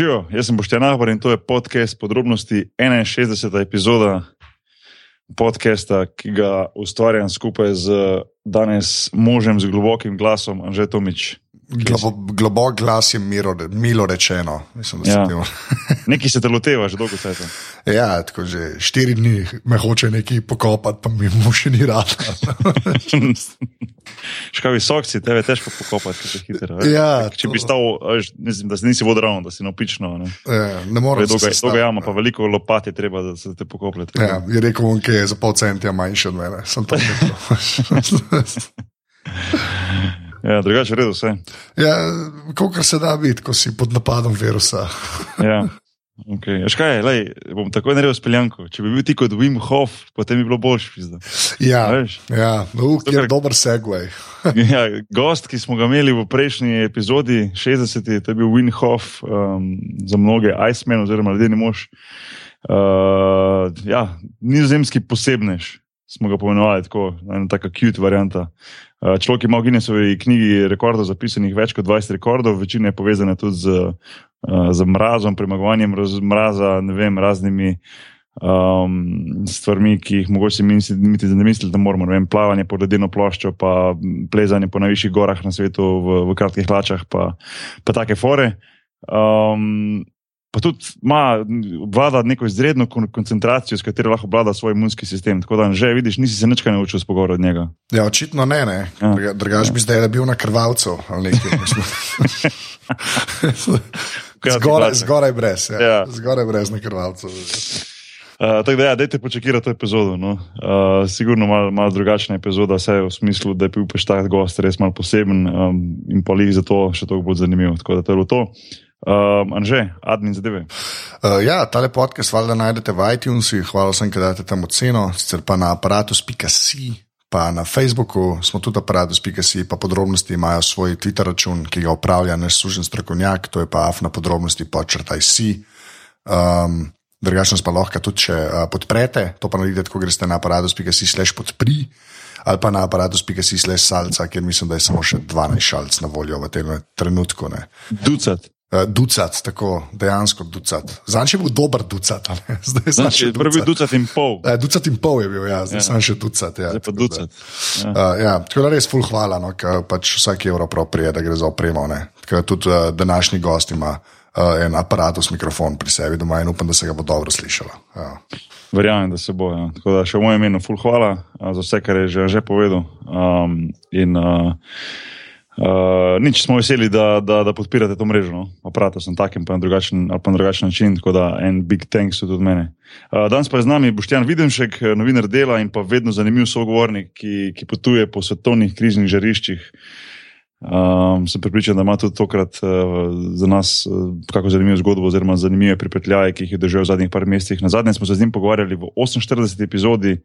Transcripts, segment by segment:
Živijo, jaz sem Boštjan Ahbar in to je podcast podrobnosti 61. epizoda podcasta, ki ga ustvarjam skupaj z danes možem z globokim glasom, Anže Tomič. Globo, globok glas je miro, milo rečeno. Mislim, Ja. Neki se te loteva že dolgo časa. ja, tako že štiri dni me hoče neki pokopati, pa mi mu še ni rad. Škav visok si, tebe težko pokopati, hiter. veš. Ja, Če to- bi stal, mislim, da si nisi vodravno, da si napično. Ne, Ja, ne To morem je dolga, se dolga jama, pa veliko lopat je treba, da se te pokoplje. Ja, je rekel, on, ki je za pol centija manjši od mene. Sem to rekel. Ja, drugače, redo vse. ja, Kolikor se da biti, ko si pod napadom virusa. Ja. Okay. Veš kaj, lej, bom takoj naredil speljanko. Če bi bil ti kot Wim Hof, potem bi bilo boljš. pizda. Ja, Veš? ja To, je dober segway. Ja, gost, ki smo ga imeli v prejšnji epizodi, 60, to je bil Wim Hof, um, za mnoge Iceman oziroma ledeni mož. Uh, ja, nizozemski posebnež smo ga pomenovali tako, ena taka cute varianta. Uh, človek ima v Guinnessovi knjigi rekordov zapisanih več kot 20 rekordov, večina je povezana tudi z, uh, z mrazom, premagovanjem raz, mraza, ne vem, raznimi um, stvarmi, ki jih mogoče si mi nisi niti ne mislili, da moramo. Ne Vem, plavanje po ledeno ploščo, pa plezanje po najvišjih gorah na svetu v, v kratkih hlačah, pa, pa take fore. Um, pa tudi ima, vlada neko izredno kon koncentracijo, s katero lahko vlada svoj imunski sistem. Tako da že vidiš, nisi se nič kaj naučil s pogovora od njega. Ja, očitno ne, ne. Ja. Druga, drugač bi zdaj bil na krvalcu ali nekaj. Kratkih zgoraj, zgoraj brez, ja. Ja. Ja. zgoraj brez na krvalcu. Uh, tako da, ja, dajte počakirati to epizodo. No. Uh, sigurno malo mal drugačna epizoda, vse v smislu, da je bil pač tak gost res malo poseben um, in pa lih za to še toliko bolj zanimiv. Tako da to je bilo to. Um, Anže, admin zadeve. Uh, ja, tale podcast valjda najdete v iTunesih, hvala vsem, ki date tam oceno, sicer pa na aparatus.si. Pa na Facebooku smo tudi aparatus.si, pa podrobnosti imajo svoj Twitter račun, ki ga upravlja naš služen strokovnjak, to je pa afna podrobnosti počrtaj si. Um, Drugačno pa lahko tudi, če uh, podprete, to pa naredite, ko greste na aparatus.si slash podpri ali pa na aparatus.si slash salca, kjer mislim, da je samo še 12 šalc na voljo v tem trenutku. Ne. Ducat. Uh, ducat, tako dejansko ducat. Zanj je bil dober ducat, zdaj je samo še Znači, prvi ducat. ducat in pol, Uh, ducat in pol je bil, ja, zdaj Ja. samo še ducat. Ja, zdaj pa tako da. ducat. Ja. Uh, ja, tako da res ful hvala, no, ker pač vsak evro prav prije, da gre za opremo. ne. Ker tudi uh, današnji gost ima uh, en aparatus mikrofon pri sebi doma in upam, da se ga bo dobro slišalo. Ja. Verjamem, da se bo. Ja. Tako da še v mojem imenu, ful hvala a, za vse, kar je že, že povedal. Um, in, uh, Uh, nič smo veseli, da, da, da podpirate to mrežo, no? aparatus na takem pa na drugačen, pa na drugačen način, tako da en big thanks tudi od mene. Uh, danes pa je z nami Boštjan Videnšek, eh, novinar dela in pa vedno zanimiv sogovornik, ki, ki potuje po svetovnih križnih žariščih. Um, sem pripričan, da ima tudi tokrat uh, za nas uh, kako zanimivo zgodbo, oziroma zanimive pripetljaje, ki jih je doživel v zadnjih par mesecih. Na zadnje smo se z njim pogovarjali v 48. epizodi,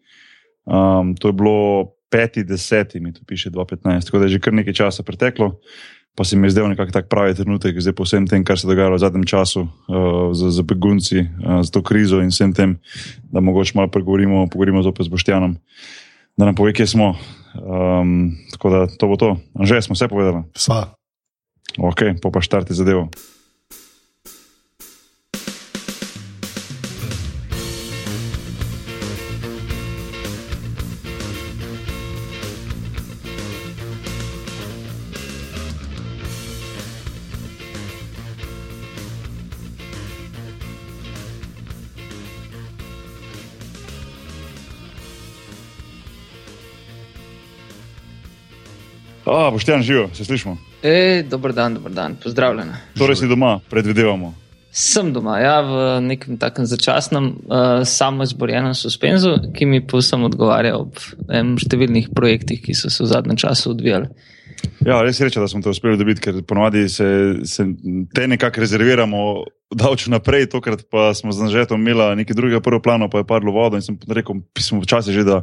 um, to je bilo 5.10. mi tu piše 2015, tako da je že kar nekaj časa preteklo. Pa se mi je zdel nekako tak pravi trenutek, zdaj po vsem tem, kar se je dogajalo v zadnjem času uh, z, z begunci, uh, z to krizo in vsem tem, da mogoče malo pregovorimo, pogovorimo zopet z Boštjanom, da nam pove, kje smo. Um, tako da to bo to. Že smo vse povedali. Sva. Ok, pa pa štarti zadevo. A, Boštjan, živijo, se slišimo. E, dober dan, dober dan, pozdravljena. Torej si doma, predvidevamo. Sem doma, ja, v nekem takem začasnem, uh, samozborjenem suspenzu, ki mi povsem odgovarja ob em, številnih projektih, ki so se v zadnjem času odvijali. Ja, res je reče, da smo te uspeli dobiti, ker ponovadi se, se te nekako rezerviramo, davč naprej, tokrat pa smo z Anžetom imeli nekaj drugega prvo plano, pa je padlo vodo in sem rekel, pismo včasih že, da,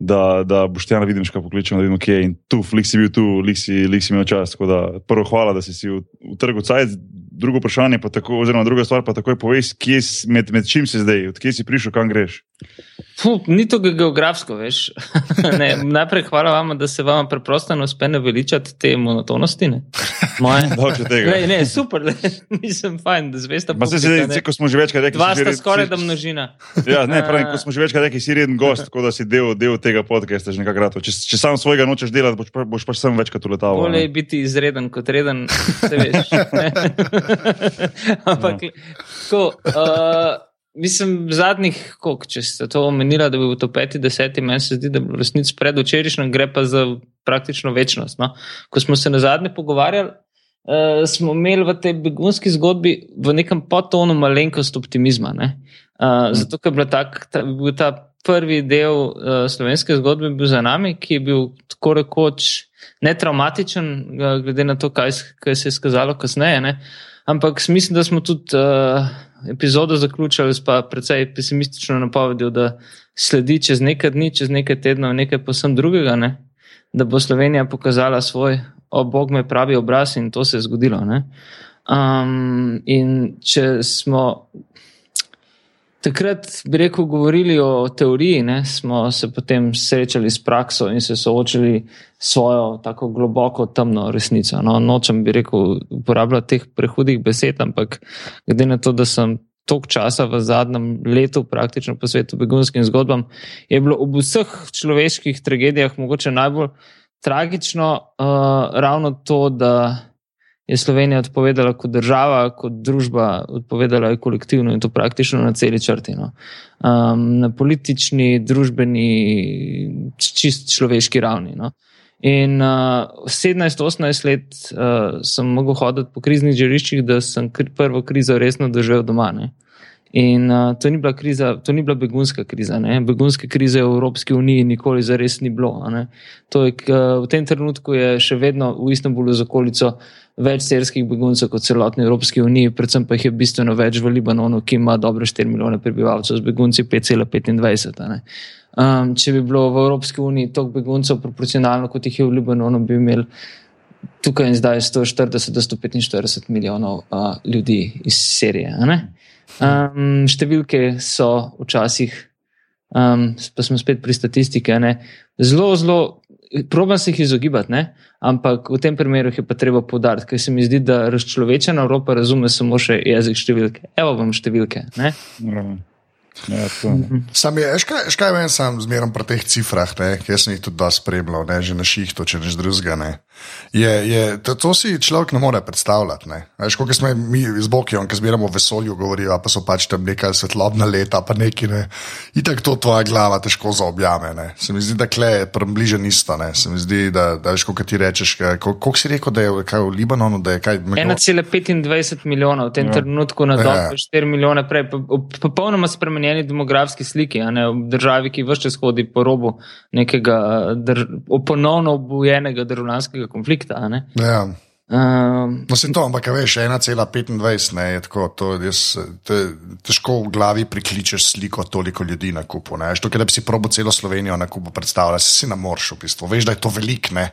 da, da boš tja vidim, kaj pokličem, da vidimo, kje je in tu, lik si bil tu, lik si, lik si imel čas. Tako da prvo hvala, da si si v, v trgu cajt, drugo vprašanje tako, oziroma druga stvar pa takoj povej, med, med čim si zdaj, od kje si prišel, kam greš. Puh, ni to geografsko, veš. ne, najprej hvala vam, da se vam preprosto ne uspe naveličati te monotonosti. Ne, ne, ne super, le, nisem fajn, da zvesta. Pa se zdaj, ko smo že večkrat rekli, da ste skoraj da množina. ja, ne, pravim, ko smo že večkrat rekli, si reden gost, tako da si del, del tega podcasta že nekaj kratko. Če, če sam svojega nočeš delati, boš, boš pa sem večkrat uletal. Bolje je biti izreden kot reden, se veš. Ampak, ja. ko. Uh, Mislim, zadnjih, koliko, če ste to omenili, da bi bilo to peti, deseti, meni se zdi, da bi resnici pred včerajšnjem gre pa za praktično večnost. No? Ko smo se na zadnje pogovarjali, uh, smo imeli v tej begunski zgodbi v nekem potonu malenkost optimizma. Uh, mm. Zato, ker je tak, ta, bil ta prvi del uh, slovenske zgodbe bil za nami, ki je bil tako rekoč netraumatičen, uh, glede na to, kaj, kaj se je skazalo kasneje. Ne? Ampak mislim, da smo tudi. Uh, epizodo zaključili s precej pesimistično napovedjo, da sledi čez nekaj dni, čez nekaj tednov, nekaj posebno drugega, ne? da bo Slovenija pokazala svoj, o Bog me pravi obraz in to se je zgodilo. Um, in če smo takrat, bi rekel, govorili o teoriji, ne, smo se potem srečali s prakso in se soočili svojo tako globoko temno resnico. No, nočem bi rekel uporabljati teh prehudih besed, ampak glede na to, da sem toliko časa v zadnjem letu praktično posvetil begunskim zgodbam, je bilo ob vseh človeških tragedijah mogoče najbolj tragično uh, ravno to, da je Slovenija odpovedala kot država, kot družba, odpovedala je kolektivno in to praktično na celi črti. No. Um, na politični, družbeni, čist človeški ravni. No. In uh, 17-18 let uh, sem mogel hoditi po kriznih žariščih, da sem kri, prvo krizo resno doživel doma. Ne. In uh, to, ni kriza, to ni bila begunska kriza. Ne. Begunske krize v Evropski uniji nikoli zares ni bilo. Je, k, v tem trenutku je še vedno v Istanbulu z okolico več sirskih beguncev kot celotni Evropski uniji, predvsem pa jih je bistveno več v Libanonu, ki ima dobro 4 milijone prebivalcev, z begunci 5,25. Um, če bi bilo v Evropski uniji toliko beguncev, proporcionalno kot jih je v Libanonu, bi imeli tukaj in zdaj 140 do 145 milijonov uh, ljudi iz Sirije. Um, številke so včasih, um, pa smo spet pri statistiki, zelo, zelo Probam se jih izogibati, ne? ampak v tem primeru je pa treba podariti, ker se mi zdi, da razčlovečena Evropa razume samo še jezik številke. Evo vam številke. Ja, sam je, škaj, škaj meni sam zmerom pri teh cifrah, ne, jaz sem jih tudi dosti spremljal, ne, že na šihtu, če neš drugega. Ne. Je, je, to, to si človek ne more predstavljati. Ne. Veš, kot smo mi z Bokijem, ki zbiramo v vesolju, govorijo, pa so pač tam neka svetlobna leta, pa neki ne. In tako to tvoja glava težko zaobjame. Ne. Se mi zdi, da kle je približe isto. Ne. Se mi zdi, da, da veš, kot ti rečeš, koliko si rekel, da je kaj v Libanonu, da je kaj. 1,25 milijona v tem ja. trenutku na dol, ja. 4 milijone prej, popolnoma spremenjeno spremenjeni demografski sliki, ne, v državi, ki vse čas hodi po robu nekega drž ponovno obujenega državljanskega konflikta. Ja. Um, no, sem to, ampak veš, 1,25 je tako, to, jaz, to je težko v glavi prikličeš sliko toliko ljudi na kupu. To, da bi si probo celo Slovenijo na kupu predstavljal, si na moršu, v bistvu. veš, da je to velik. Ne?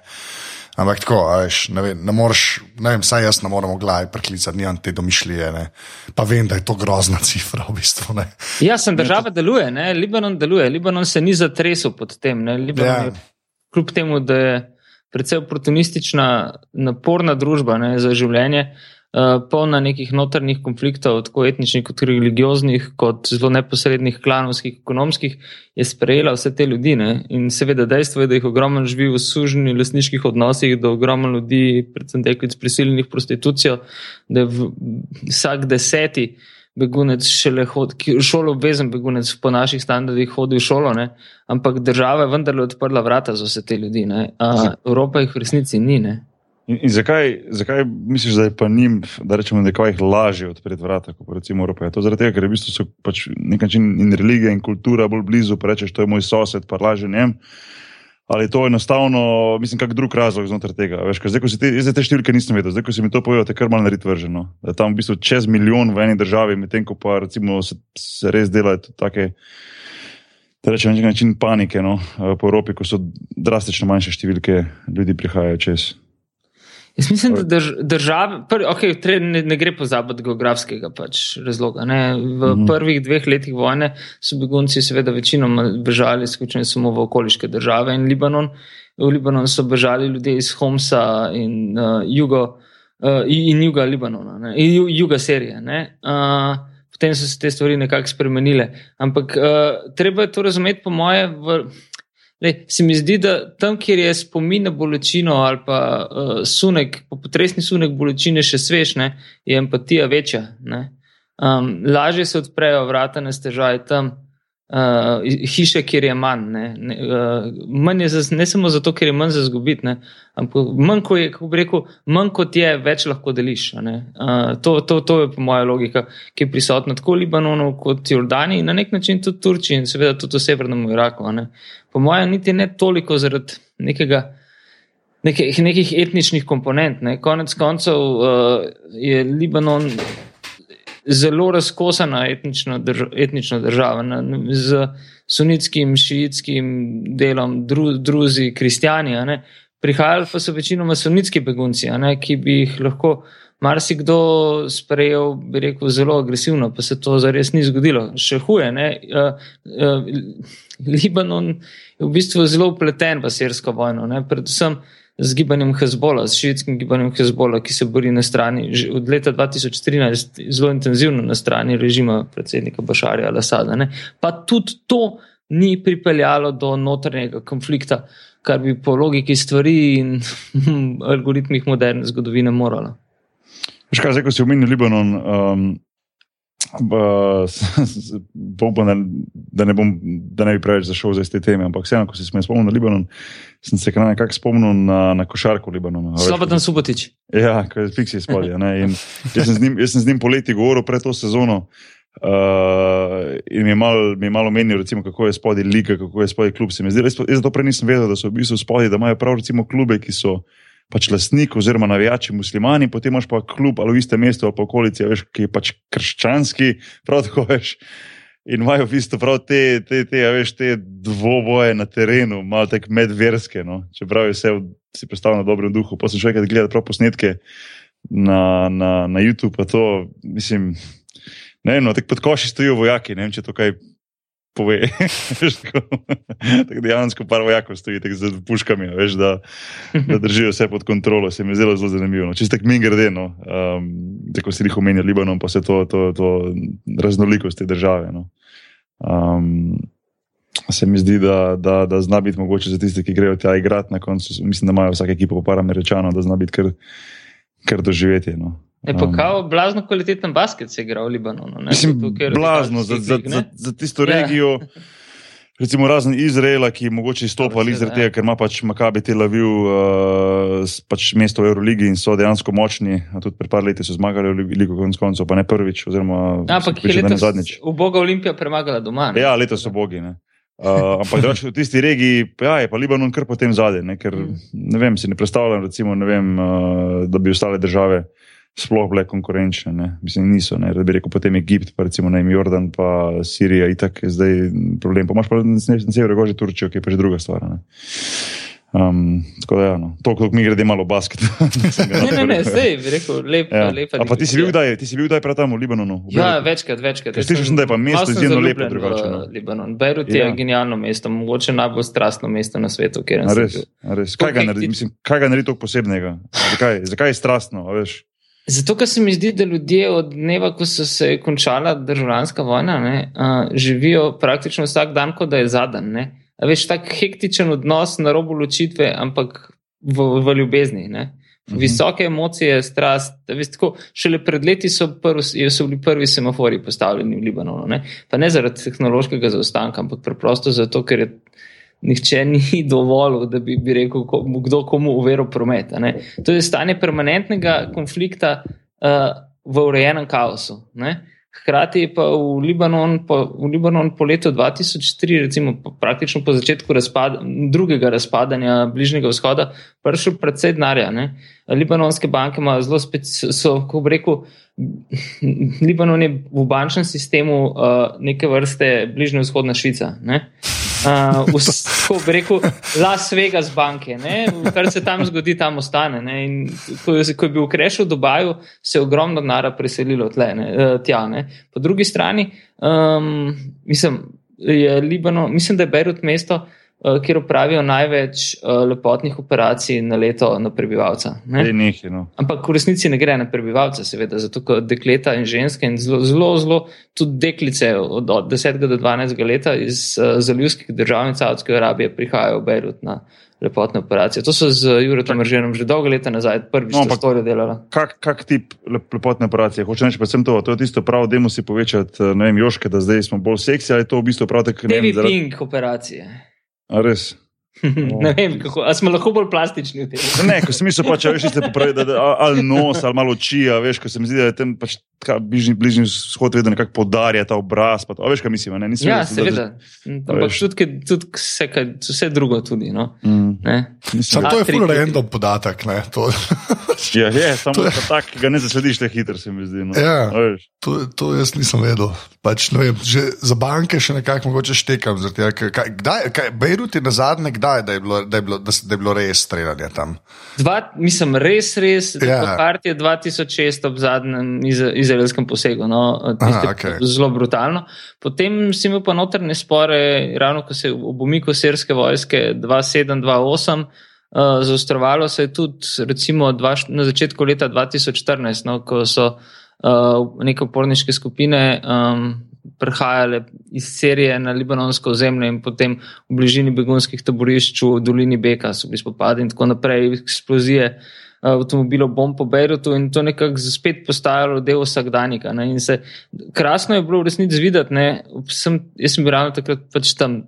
Ampak tako, veš, ne, vem, ne moreš, ne vem, saj jaz ne morem v glavi preklicati, nimam te domišljije. Ne. Pa vem, da je to grozna cifra v bistvu. Ne. Ja, sem država deluje, ne. Libanon deluje, Libanon se ni zatresel pod tem. Ja. Kljub temu, da je predvsej oportunistična, naporna družba ne, za življenje. Eh, polna nekih notrnih konfliktov, tako etničnih kot religioznih, kot zelo neposrednih, klanovskih, ekonomskih, je sprejela vse te ljudi. Ne? In seveda dejstvo je, da jih ogromno živi v sužnih lasniških odnosih, da ogromno ljudi, predvsem deklic, prisiljenih prostitucijo, da je vsak deseti. Begunec šele hodi, šolo obvezen begunec po naših standardih hodi v šolo, ne? ampak država je vendarle odprla vrata za vse te ljudi. Evropa jih v resnici ni. Ne? In, in zakaj, zakaj misliš, da je pa njim, da rečemo, nekaj lažje odpreti vrata, kot recimo Evropa? Je to zaradi tega, ker je v bistvu pač nek način in religija in kultura bolj blizu, pa rečeš, to je moj sosed, pa lažje njem. Ali to je enostavno, mislim, kak drug razlog znotraj tega? Veš, zdaj, ko si te, te številke nisem vedel, zdaj, ko si mi to povedal, te kar malo narit vrženo. Da je tam v bistvu čez milijon v eni državi, medtem ko pa recimo se, se res delajo take. Da rečem, nek način panike no, po Evropi, ko so drastično manjše številke ljudi prihajajo čez. Jaz mislim, da drž, države, prvi, okay, ne, ne gre pozabiti geografskega pač razloga. Ne. V mm -hmm. prvih dveh letih vojne so begunci, seveda, večinoma bežali, izključno samo v okoliške države in Libanon. V Libanon so bežali ljudje iz Homsa in uh, jugo, uh, in juga Libanona, ne, in juga Sirije. Uh, potem so se te stvari nekako spremenile. Ampak uh, treba je to razumeti, po moje. V, Le, se mi zdi, da tam, kjer je spomin na bolečino ali pa uh, sunek, potresni sunek bolečine še svež, ne, je empatija večja. Um, lažje se odprejo vrata na stežaj tam, uh, hiše, kjer je manj. Ne, ne, uh, manj je za, ne samo zato, ker je manj za zgubiti, ampak manj, ko je, rekel, manj kot je, več lahko deliš. Uh, to, to, to je po moja logika, ki je prisotna tako v Libanonu kot Jordani in na nek način tudi Turčiji in seveda tudi v Severnem Iraku po mojem, niti ne toliko zaradi nekega, nekih, nekih etničnih komponent. Ne. Konec koncev uh, je Libanon zelo razkosana etnična, drž etnična država ne, z sunitskim, šiitskim delom, dru druzi, kristijani. Prihajali pa so večinoma sunitski begunci, ne, ki bi jih lahko marsikdo sprejel, bi rekel, zelo agresivno, pa se to zares ni zgodilo. Še huje, ne, uh, uh, Libanon je v bistvu zelo upleten v sirsko vojno, ne, predvsem z gibanjem Hezbola, s šiitskim gibanjem Hezbola, ki se bori na strani, že od leta 2013 zelo intenzivno na strani režima predsednika Bašarja al-Assada. Pa tudi to ni pripeljalo do notranjega konflikta, kar bi po logiki stvari in algoritmih moderne zgodovine moralo. Veš kaj, zdaj, ko si omenil Libanon, um, upam, da, da, ne bom, da ne bi preveč zašel za te teme, ampak vseeno, ko si se spomnil na Libanon, sem se nekako spomnil na, na košarko Libanona. Slobodan Subotič. Ja, kaj je fiksi spodje. Jaz, jaz sem z njim poleti govoril pred to sezono. Uh, in mi je malo mal omenil, recimo, kako je spodaj liga, kako je spodaj klub. Zdi, jaz, jaz to prej nisem vedel, da so v bistvu spodaj, da imajo prav recimo klube, ki so pač lastnik oziroma navijači muslimani, potem imaš pa klub ali v istem mestu ali pa okolici, veš, ki je pač krščanski, prav tako veš. In imajo v bistvu prav te, te, te, veš, te dvoboje na terenu, malo tako medverske. No? Čeprav je vse, si predstavljal na dobrem duhu. Pa sem še enkrat gledal posnetke na, na, na YouTube, pa to, mislim, ne vem, no, tako pod koši stojijo vojaki, ne vem, če to kaj pove. tako dejansko par vojakov stoji z puškami, veš, da, da držijo vse pod kontrolo. Se mi je zelo, zelo zanimivo. No. Čisto tako mi gre, no. um, tako si jih omenil, Libanon, pa vse to, to, to raznolikost te države. No. Um, se mi zdi, da, da, da zna biti mogoče za tiste, ki grejo tja igrati na koncu. Mislim, da imajo vsake ekipe po par američanov, da zna biti kar, kar doživeti. No. Je pa um, kao blazno kvaliteten basket se igra v Libanonu. Mislim, blazno za, za, za, za tisto ja. regijo. Recimo razen Izraela, ki je mogoče izstopal iz tega, ja. ker ima pač Makabi Tel Aviv, uh, pač mesto v Euroligi in so dejansko močni. Tudi pred par leti so zmagali v Ligo konc koncev, pa ne prvič. Oziroma, ja, ampak je letos zadnjič. V Boga Olimpija premagala doma. Ne? Ja, letos so bogi. Ne? Uh, ampak v tisti regiji ja, je pa Libanon kar potem zadnji, ker mm. ne vem, si ne predstavljam, recimo, ne vem, uh, da bi ostale države sploh bile konkurenčne. Ne? Mislim, niso. Ne? Da bi rekel, potem Egipt, pa recimo ne Jordan, pa Sirija, itak je zdaj problem. Pa imaš pa na severu že Turčijo, ki je pa že druga stvar. Ne? Um, tako da, ja, no. to, kot mi grede malo basket. ne, ne, ne, zdaj bi rekel, lep, ja. lepa. Pa ti si bil kdaj, ti si bil kdaj pred tam v Libanonu? V ja, večkrat, večkrat. Ja, Slišiš, da je pa mesto izjemno lepo drugače. No. Libanon. Beirut je ja. genialno mesto, mogoče najbolj strastno mesto na svetu, kjer je. Res, res. Kaj ga naredi, mislim, kaj ga naredi tako posebnega? Zakaj, zakaj je strastno, veš? Zato, ker se mi zdi, da ljudje od dneva, ko so se končala državljanska vojna, ne, uh, živijo praktično vsak dan, kot da je zadnji. Veš, tak hektičen odnos na robu ločitve, ampak v, v ljubezni. Ne. Mhm. Visoke emocije, strast. Veš, tako, šele pred leti so, prvi, so bili prvi semafori postavljeni v Libanonu. Ne. Pa ne zaradi tehnološkega zaostanka, ampak preprosto zato, ker je nihče ni dovolil, da bi, bi rekel, kdo komu uveril promet. To je stanje permanentnega konflikta uh, v urejenem kaosu. Ne? Hkrati je pa v Libanon, po, v Libanon po letu 2003, recimo praktično po začetku razpada, drugega razpadanja Bližnjega vzhoda, prišel predvsej denarja. Libanonske banke imajo zelo specifično, kako bi rekel, Libanon je v bančnem sistemu uh, neke vrste Bližnja vzhodna Švica. Ne? Uh, Tako bi rekel, Las Vegas banke, ne? kar se tam zgodi, tam ostane. Ne? In ko, ko je bil kreš v Dubaju, se je ogromno denara preselilo tle, ne? eh, tja. Ne? Po drugi strani, um, mislim, je Libano, mislim, da je Beirut mesto, kjer opravijo največ uh, lepotnih operacij na leto na prebivalca. Ne? Ej, nekaj, no. Ampak v resnici ne gre na prebivalce, seveda, zato ker dekleta in ženske in zelo, zelo, zelo tudi deklice od, od 10 do 12 leta iz uh, zalivskih držav in Saudske Arabije prihajajo v Beirut na lepotne operacije. To so z Juretom Rženom že dolgo leta nazaj, prvič No, ampak- storijo delala. Kak, kak tip lep, lepotne operacije? Hoče reči predvsem to, to je tisto prav, da si povečati, eh, ne vem, joške, da zdaj smo bolj seksi, ali je to v bistvu prav tako, ne Baby vem, zaradi... ping operacije. A res? ne vem, kako, a smo lahko bolj plastični v tem. Ne, ko sem mislil, pač, a veš, ste popravi, da, da, ali nos, ali malo oči, a veš, ko se mi zdi, da je tam pač ta bližnji, bližnji vzhod vedno nekako podarja ta obraz, pa to, a veš, kaj mislim, ne? Nisem Ja, vedel, da- seveda. Ampak tudi, tudi vse, kaj, vse drugo tudi. No? Mm, Sam to je full random podatek. Ne, to, Ja, je, samo je- tak, ki ga ne zaslediš tako hitro, se mi zdi. No. Ja. To, to jaz nisem vedel. Pač, ne vem, že za banke še nekako mogoče štekam. tega, Kaj, kdaj, kaj, Bejrut je na zadnje, kdaj da je bilo, da je bilo, da, da je bilo res streljanje tam. Dva, mislim, res, res. Ja. Kart je 2006 ob zadnjem iza- izraelskem posegu. No, Aha, okej. Zelo brutalno. Potem si imel pa notrne spore, ravno ko se je ob umiku sirske vojske 2728. Uh, zaostrovalo se je tudi recimo, dva, na začetku leta 2014, no, ko so uh, neke uporniške skupine um, prihajale iz Sirije na libanonsko ozemlje in potem v bližini begunskih taborišč v dolini Beka so bili spopadi in tako naprej, eksplozije uh, avtomobilov, bomb po Beirutu in to nekako spet postajalo del vsakdanjika. Ne, in se, krasno je bilo v resnici videti, ne, sem, jaz sem bil ravno takrat pač tam,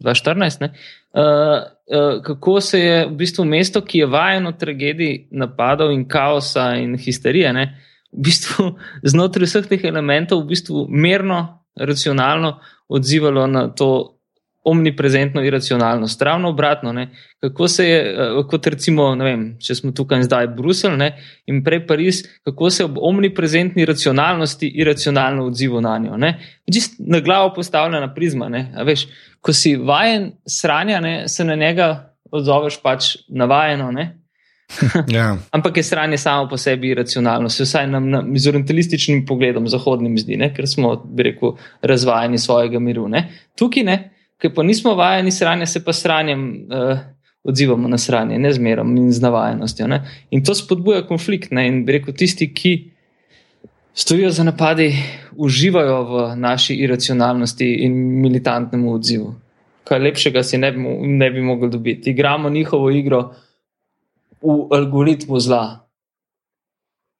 2014, ne, uh, uh, kako se je v bistvu mesto, ki je vajeno tragedij, napadov in kaosa in histerije, ne, v bistvu znotraj vseh teh elementov v bistvu merno, racionalno odzivalo na to omniprezentno iracionalnost. Ravno obratno, ne? kako se je, eh, kot recimo, vem, če smo tukaj zdaj Bruselj ne? in prej Pariz, kako se ob omniprezentni racionalnosti iracionalno odzival na njo. Čist na glavo postavljena prizma. Ne? A Veš, ko si vajen sranja, ne? se na njega odzoveš pač navajeno. Ne? Ja. Ampak je sranje samo po sebi iracionalno, se vsaj nam, nam z orientalističnim pogledom, zahodnim zdi, ne? ker smo, bi rekel, razvajeni svojega miru. Ne? Tukaj ne, ker pa nismo vajeni sranja, se pa sranjem uh, odzivamo na sranje, ne zmerom in z navajenostjo. Ne? In to spodbuja konflikt. Ne? In bi rekel, tisti, ki stojijo za napadi, uživajo v naši iracionalnosti in militantnem odzivu. Kaj lepšega si ne bi, ne bi mogli dobiti. Igramo njihovo igro v algoritmu zla.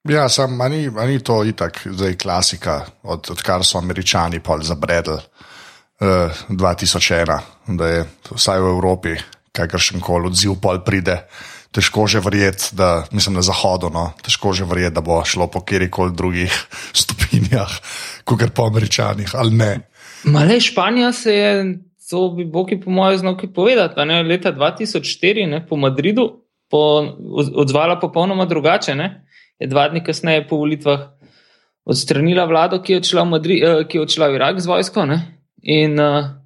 Ja, sam, a ni, ni to itak, zdaj klasika, od, odkar so američani pol zabredli uh, 2001, da je vsaj v Evropi kakršen koli odziv pol pride. Težko že verjeti, da mislim na zahodu, no, težko že verjeti, da bo šlo po kjerkoli drugih stopinjah, kot po američanih, ali ne. Male Španija se je, to bi Boki po mojem znal kaj povedati, ne leta 2004 ne, po Madridu po, od- odzvala popolnoma drugače. Ne. Je dva dni kasneje po volitvah odstranila vlado, ki je odšla v, Madri, eh, ki je odšla v Irak z vojsko ne, in uh,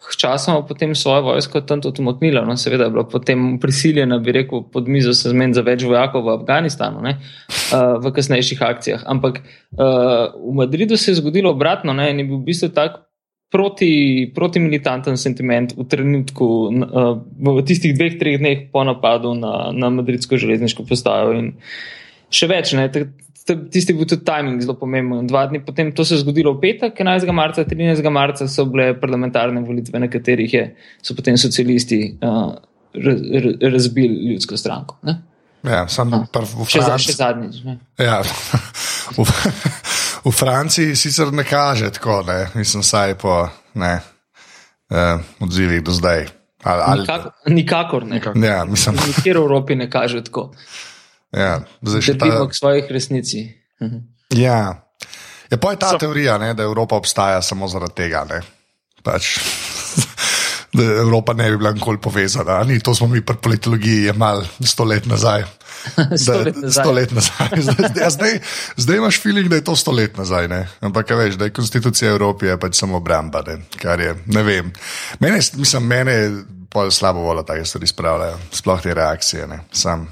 Sčasoma potem svojo vojsko tam tudi umaknila. No, seveda je bila potem prisiljena, bi rekel, pod mizo se zmeniti za več vojakov v Afganistanu, ne, uh, v kasnejših akcijah. Ampak uh, v Madridu se je zgodilo obratno ne, in je bil v bistvu tak proti, protimilitanten sentiment v trenutku, uh, v tistih dveh, treh dneh po napadu na, na madridsko železniško postajo. In še več, ne, tisti je bil tudi timing zelo pomemben. Dva dni potem to se je zgodilo v petek, 11. marca, 13. marca so bile parlamentarne volitve, na katerih je, so potem socialisti uh, raz, raz, razbili ljudsko stranko. Ne? Ja, sam A, prv v Še, za, Franciji. še zadnjič. Ne? Ja, v, v Franciji sicer ne kaže tako, ne, mislim, saj po ne, eh, odzivih do zdaj. Ali, ali, Nikakor, nikakor ne. Nikakor. ja, mislim, Nikjer v Evropi ne kaže tako. ja, še ta, Držimo k svojih resnici. Mhm. ja. Ja, pa je ta So- teorija, ne, da Evropa obstaja samo zaradi tega. Ne. Pač, da Evropa ne bi bila nikoli povezana. Ni, to smo mi pri politologiji imeli sto let nazaj. Sto let nazaj. Sto let nazaj. Zdaj, zdaj, zdaj, imaš feeling, da je to sto let nazaj. Ne? Ampak, veš, da je konstitucija Evrope je pač samo obramba. Ne? Kar je, ne vem. Mene, mislim, mene pol slabo vola take stvari spravljajo, sploh te reakcije. Ne? Sam.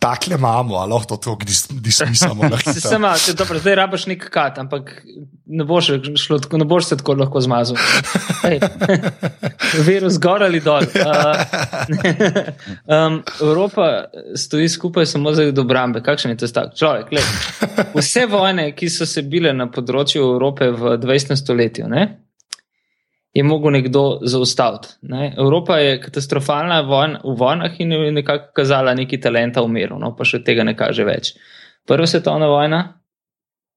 Takle imamo, ali lahko to dismisamo. Se sama, dobro, zdaj rabaš nek kat, ampak ne boš, šlo, ne boš se tako lahko zmazal. Ej, Virus gor ali dol. Uh, um, Evropa stoji skupaj samo zaradi obrambe. Kakšen je to stavek? Človek, gled, vse vojne, ki so se bile na področju Evrope v 20. stoletju, ne, je mogel nekdo zaustaviti. Ne. Evropa je katastrofalna vojn, v vojnah in je nekako kazala neki talenta v miru, no, pa še tega ne kaže več. Prva svetovna vojna,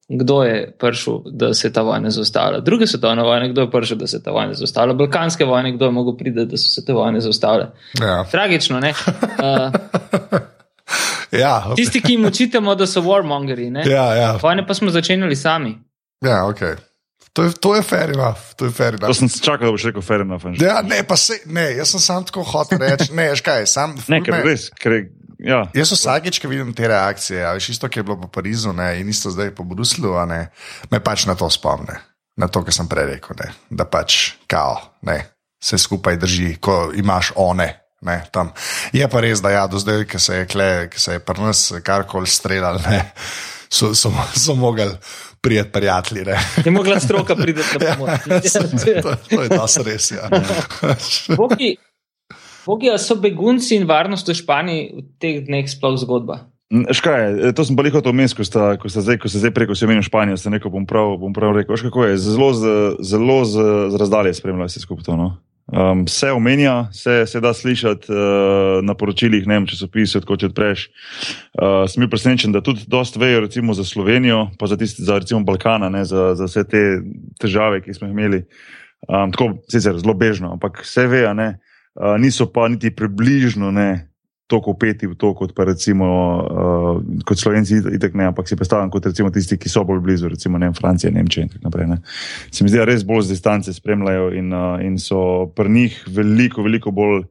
kdo je prišel, da se je ta vojna zaustavila? Druga svetovna vojna, kdo je prišel, da se je ta vojna zaustavila? Balkanske vojne, kdo je mogel priti, da so se te vojne zaustavile? Ja. Tragično, ne? Uh, Ja, tisti, ki jim očitamo, da so warmongeri, ne? ja, ja. Vojne pa smo začenjali sami. ja okay. To, je, to je fair enough. To je fair To enough. sem čakal, da boš rekel fair enough. Anže. Ja, ne, pa se, ne, jaz sem sam tako hotel reči. Ne, veš kaj, sam. Ne, ker res, ker ja. Jaz vsakeč, ko vidim te reakcije, a veš, isto, ki je bilo po Parizu ne, in isto zdaj po Bruslu, ne, me pač na to spomne, na to, kar sem prej rekel, ne, da pač kao, ne, se skupaj drži, ko imaš one. Ne, tam. je pa res, da ja, do zdaj, ki se je, kle- se je pri nas karkoli streljal, ne, so, so, so mogli prijeti prijatelji. ne. Je mogla stroka priti na pomoč. to, to je das res. Ja. Bogi, bogi, so begunci in varnost v Španiji v teh dneh sploh zgodba? Škaj, to sem pa hotel omeniti, ko sta, ko sta zdaj, ko ste zdaj preko se omenil Španijo, ste rekel, bom prav, bom prav rekel. Kako je, zelo, z, zelo z, z razdalje spremljajo vse skupaj to. No? Um, se omenja, se, se da slišati uh, na poročilih, ne vem, časopisih, kot če odpreš. Uh, sem bil presenečen, da tudi dosta vejo recimo za Slovenijo, pa za, tiste, za recimo Balkana, ne, za, za vse te težave, ki smo jih imeli. Um, tako sicer zelo bežno, ampak vse vejo, uh, niso pa niti približno ne, toliko upeti v to, kot pa recimo uh, kot Slovenci, itek ne, ampak si predstavljam kot recimo tisti, ki so bolj blizu, recimo ne, Francija, Nemčija in tako naprej. Ne. Se mi zdi, da res bolj z distance spremljajo in, uh, in so pri njih veliko, veliko bolj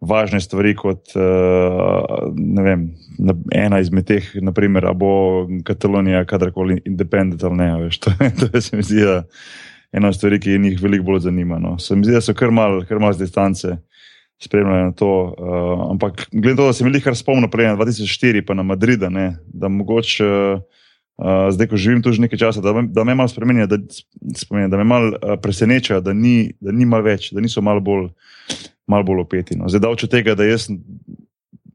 važne stvari kot uh, vem, na, ena izmed teh, naprimer, a bo Katalonija kadarkoli independent ali ne. Veš, to, je- to je, se mi zdi, da ena od stvari, ki njih veliko bolj zanima. No. Se mi zdi, da so kar mal, kar mal z distance spremljajo na to. Uh, ampak glede to, da sem jih kar spomnil prej na 2004, pa na Madrida, ne, da mogoče. Uh, zdaj, ko živim tu že nekaj časa, da, da me malo spremenja, da, spomenja, da me malo uh, preseneča, da ni, da ni malo več, da niso malo bolj, malo bolj opeti. No. Zdaj, davče tega, da, jaz,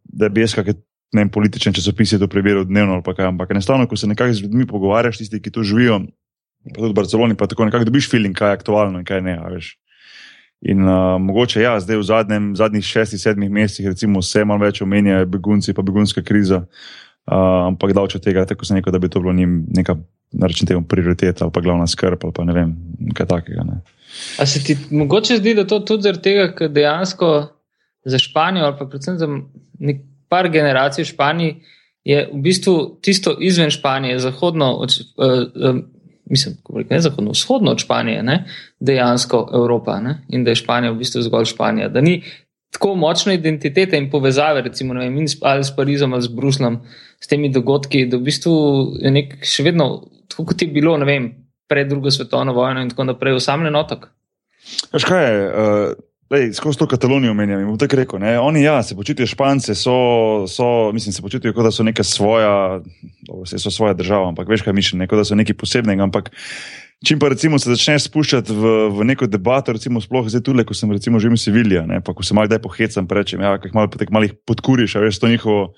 da bi jaz kakšne ne vem, politične časopise to prebiral dnevno ali kaj, ampak enostavno, ko se nekako z ljudmi pogovarjaš, tisti, ki tu živijo, pa tudi v Barceloni, pa tako nekako dobiš feeling, kaj je aktualno in kaj ne. veš. In uh, mogoče ja, zdaj v zadnjem, zadnjih šestih, sedmih mesecih, recimo, se malo več omenjajo begunci, pa begunska kriza. Uh, ampak davče tega, tako sem rekel, da bi to bilo njim neka, račun tega, prioriteta ali pa glavna skrb ali pa ne vem, kaj takega. Ne. A se ti mogoče zdi, da to tudi zaradi tega, ker dejansko za Španijo, ali pa predvsem za nek par generacij v Španiji, je v bistvu tisto izven Španije, zahodno, od, uh, mislim, ne zahodno, vzhodno od Španije, ne, dejansko Evropa ne, in da je Španija v bistvu zgolj Španija. Da ni tako močne identitete in povezave, recimo vem, in s- ali s Parizom ali s Bruslom, s temi dogodki, da v bistvu je nek še vedno, tako kot je bilo, ne vem, pred drugo svetovno vojno in tako naprej, osamljen otok. Veš kaj je, uh, lej, skozi to Katalonijo omenjam in bom tako rekel. Ne, oni ja, se počutijo špance, so, so, mislim, se počutijo kot da so neka svoja, dobro, saj so svoja država, ampak veš kaj mišljenje, kot da so nekaj posebnega. Ampak čim pa recimo se začneš spuščati v, v neko debato, recimo sploh zdaj tule, ko sem recimo živim v Sevilji, pa ko se malo kdaj pohecam, pa rečem, ja, kako malo, malo jih podkuriš, a veš to njihovo.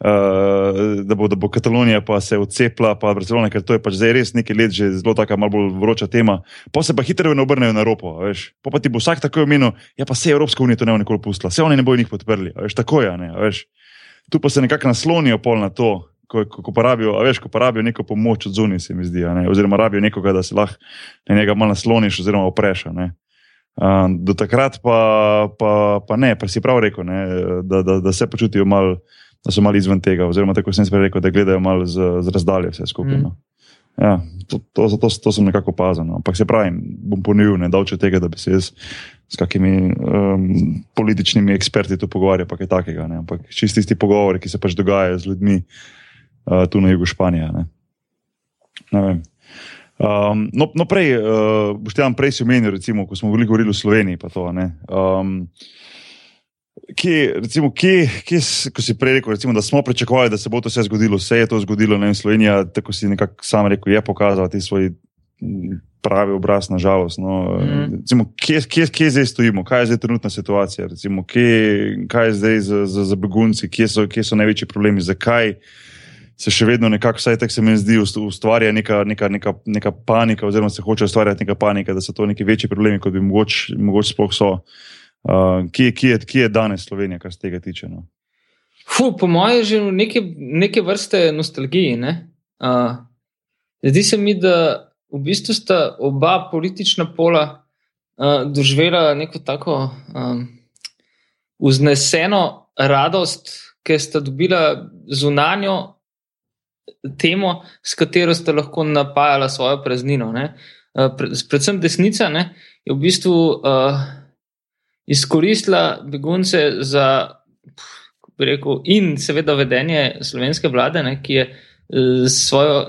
Uh, da, bo, da bo Katalonija pa se odcepila, pa Barcelona, ker to je pač zdaj res nekaj let, že zelo taka malo bolj vroča tema. Pa se pa hitro ne obrnejo na Evropo, veš. Pa, pa ti bo vsak tako imenil, ja pa se Evropska unija to ne bo nikoli pustila, se oni ne bojo njih podprli, veš, tako je, ne, veš. Tu pa se nekako naslonijo pol na to, ko, ko, ko porabijo, veš, ko porabijo neko pomoč od zunaj, se mi zdi, ne, oziroma rabijo nekoga, da se lahko na njega malo nasloniš oziroma opreš, ne. Uh, do takrat pa, pa, pa ne, pa si prav rekel, ne, da, da, da se počutijo malo, da so malo izven tega, oziroma tako sem prej rekel, da gledajo malo z, z razdalje vse skupaj. Mm. No. Ja, to, to, to, to sem nekako opazil. No. Ampak se pravi, bom ponovil, ne davče tega, da bi se jaz s kakimi um, političnimi eksperti to pogovarja, pa kaj takega. Ne? Ampak čisti tisti pogovori, ki se pač dogajajo z ljudmi uh, tu na jugu Španije. Ne? Ne vem. Um, no, no, prej, uh, boš tam prej si omenil, recimo, ko smo veliko govorili o Sloveniji. To, um, kje, recimo, kje, kje, ko si prej rekel, recimo, da smo pričakovali, da se bo to vse zgodilo, vse je to zgodilo, ne, in Slovenija, tako si nekako sam rekel, je pokazala ti svoj pravi obraz, nažalost. No. Mm. Recimo, kje, kje, kje zdaj stojimo, kaj je zdaj trenutna situacija, Recimo, kje, kaj je zdaj za, za, za begunci, kje so, kje so največji problemi, zakaj se še vedno nekako, vsaj tako se mi zdi, ustvarja neka, neka, neka, neka panika, oziroma se hoče ustvarjati neka panika, da so to neki večji problemi, kot bi mogoče mogoč sploh so. Uh, kje, kje, kje je danes Slovenija, kar se tega tiče? No? Fu, po mojem, je že neke, neke vrste nostalgije. Uh, zdi se mi, da v bistvu sta oba politična pola uh, doživela neko tako um, vzneseno radost, ker sta dobila zunanjo temo, s katero sta lahko napajala svojo praznino. Uh, predvsem desnica ne, je v bistvu uh, izkoristila begunce za. Rekel, in seveda vedenje slovenske vlade, ne, ki je uh, s svojo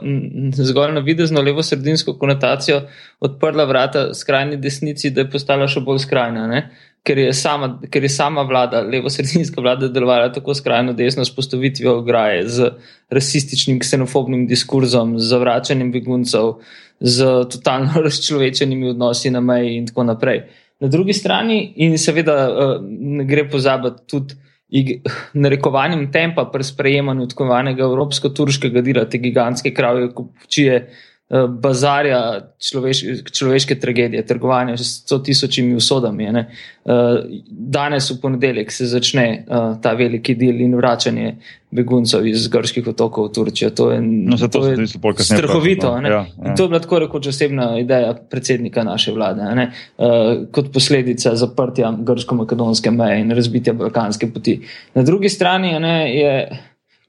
zgolj navidezno levo-sredinsko konotacijo odprla vrata skrajni desnici, da je postala še bolj skrajna. Ne? Ker je, sama, ker je sama vlada, levo-sredinska vlada, delovala tako skrajno desno s postavitvijo ograje, z rasističnim, ksenofobnim diskurzom, z zavračanjem beguncev, z totalno razčlovečenimi odnosi na meji in tako naprej. Na drugi strani, in seveda uh, ne gre pozabiti tudi narekovanjem tempa pri sprejemanju odkovanega evropsko-turškega dela, te gigantske kravje, kupčije, eh, bazarja človeš, človeške tragedije, trgovanja s sto tisočimi usodami. Ne. Eh, danes v ponedeljek se začne eh, ta veliki del in vračanje beguncev iz grških otokov v Turčijo. To je, no, to je strahovito. Ja, ja. To je bila tako rekoč osebna ideja predsednika naše vlade, uh, kot posledica zaprtja grško-makedonske meje in razbitja balkanske poti. Na drugi strani ne, je,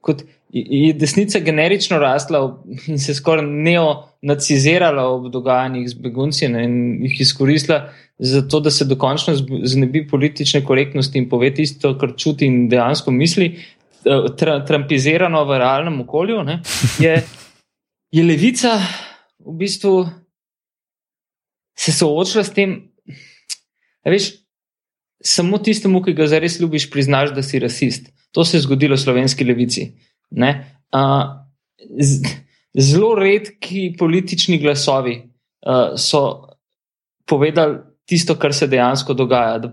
kot, je desnica generično rasla in se skoraj neonacizirala ob dogajanjih z begunci ne, in jih izkoristila. Zato, da se dokončno znebi politične korektnosti in pove tisto, kar čuti in dejansko misli, Eh, tra, trampizirano v realnem okolju, ne, je, je levica v bistvu se soočila s tem, da veš, samo tistemu, ki ga zares ljubiš, priznaš, da si rasist. To se je zgodilo slovenski levici. Uh, zelo redki politični glasovi uh, so povedali, tisto, kar se dejansko dogaja, da,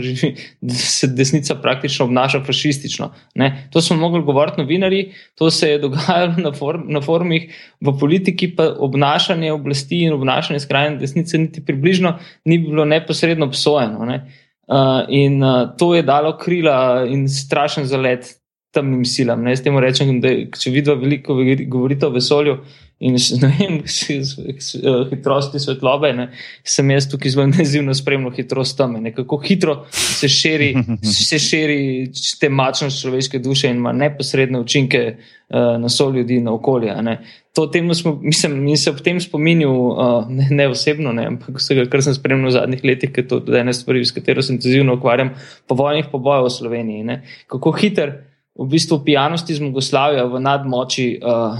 živi, da se desnica praktično obnaša fašistično. Ne? To smo mogli govoriti novinari, to se je dogajalo na, form, na forumih, v politiki pa obnašanje oblasti in obnašanje skrajne desnice niti približno ni bilo neposredno obsojeno. Ne? Uh, in uh, to je dalo krila in strašen zalet temnim silam. Ne? S tem rečem, da če vidva veliko govorite o vesolju, in ne vem, hitrosti svetlobe, ne, sem jaz tukaj zelo intenzivno spremljal hitrost tam, kako hitro se širi, se širi te mačnost človeške duše in ima neposredne učinke uh, na so ljudi, na okolje. To smo, mislim, in se ob tem spominjal, uh, ne, ne osebno, ne, ampak vsega, kar sem spremljal v zadnjih letih, ker to je ena stvar, s katero se intenzivno ukvarjam, povojnih pobojev v Sloveniji. Ne. Kako hiter v bistvu pijanosti zmagoslavja v nadmoči. Uh,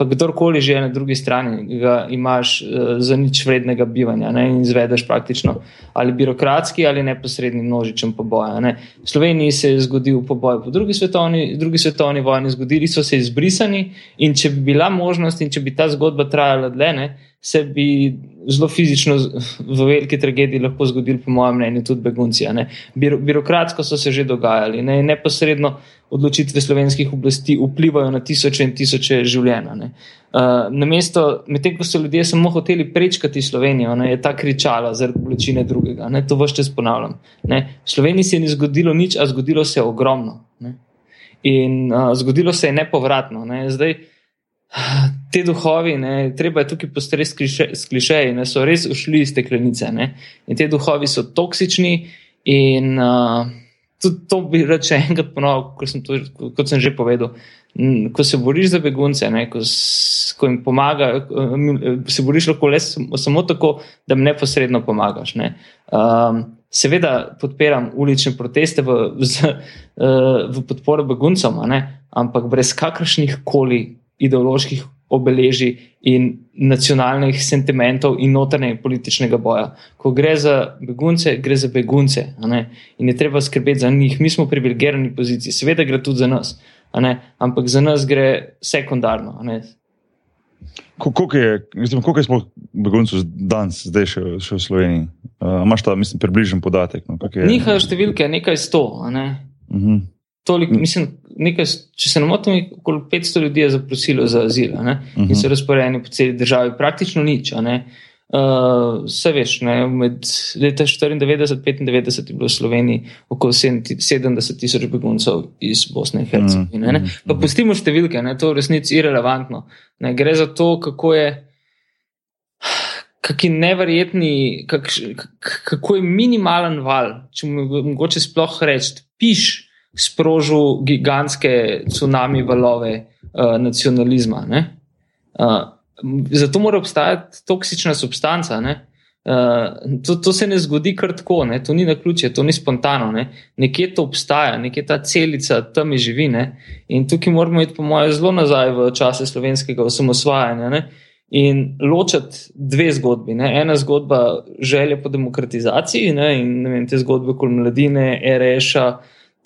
pa kdorkoli že na drugi strani ga imaš uh, za nič vrednega bivanja ne, in izvedeš praktično ali birokratski ali neposredni množičen poboj. Ne. V Sloveniji se je zgodil poboj po drugi svetovni, drugi svetovni vojni, zgodili so se izbrisani in če bi bila možnost in če bi ta zgodba trajala dlje, ne, se bi zelo fizično v veliki tragediji lahko zgodili, po mojem mnenju, tudi begunci. Biro, birokratsko so se že dogajali, ne, neposredno odločitve slovenskih oblasti vplivajo na tisoče in tisoče življenja. Uh, Namesto, medtem ko so ljudje samo hoteli prečkati Slovenijo, ne, je ta kričala zaradi bolečine drugega. Ne, to vse čas ponavljam. Ne. V Sloveniji se ni zgodilo nič, a zgodilo se je ogromno. Ne. In uh, zgodilo se je nepovratno. Ne. Zdaj, te duhovi, ne, treba je tukaj postresti s klišeji, ne so res ušli iz steklenice. Ne. In te duhovi so toksični in. Uh, tudi to bi rad še enkrat ponovil, kot kot sem že povedal. Ko se boriš za begunce, ne, ko, ko jim pomagaš, se boriš lahko le samo tako, da jim neposredno pomagaš. Ne. Um, Seveda podpiram ulične proteste v, z, uh, v podporo beguncem, ampak brez kakršnih koli ideoloških obeležij in nacionalnih sentimentov in notranje političnega boja. Ko gre za begunce, gre za begunce in je treba skrbeti za njih. Mi smo v privilegirani poziciji, seveda gre tudi za nas, ampak za nas gre sekundarno. Koliko je, mislim, koliko je sploh beguncev danes, zdaj še, še v Sloveniji? Uh, Imáš ta, mislim, približen podatek? No? Njihovo številke nekaj sto. Ne? Uh mhm. -huh. Tolik, mislim, nekaj, če se ne motim, okoli 500 ljudi je zaprosilo za azil uh -huh. in mhm. so razporejeni po celi državi, praktično nič. Uh, vse veš, ne, med leta 94 in 95 je bilo v Sloveniji okoli 70 tisoč beguncev iz Bosne in Hercegovine. Mm, mm, pa mm. pustimo številke, ne, to je v resnici irrelevantno. Ne, gre za to, kako je. Kaki neverjetni, kak, kako je minimalen val, če mu mogoče sploh reči, piš, sprožil gigantske tsunami valove uh, nacionalizma. Uh, zato mora obstajati toksična substanca. Uh, to, to se ne zgodi kar tako, ne? to ni na ključe, to ni spontano. Ne? Nekje to obstaja, nekje ta celica tam živi. Ne? In tukaj moramo iti, po mojem, zelo nazaj v čase slovenskega osamosvajanja. Ne? In ločiti dve zgodbi. Ne? Ena zgodba želje po demokratizaciji ne? in ne vem, te zgodbe kot mladine, REŠA,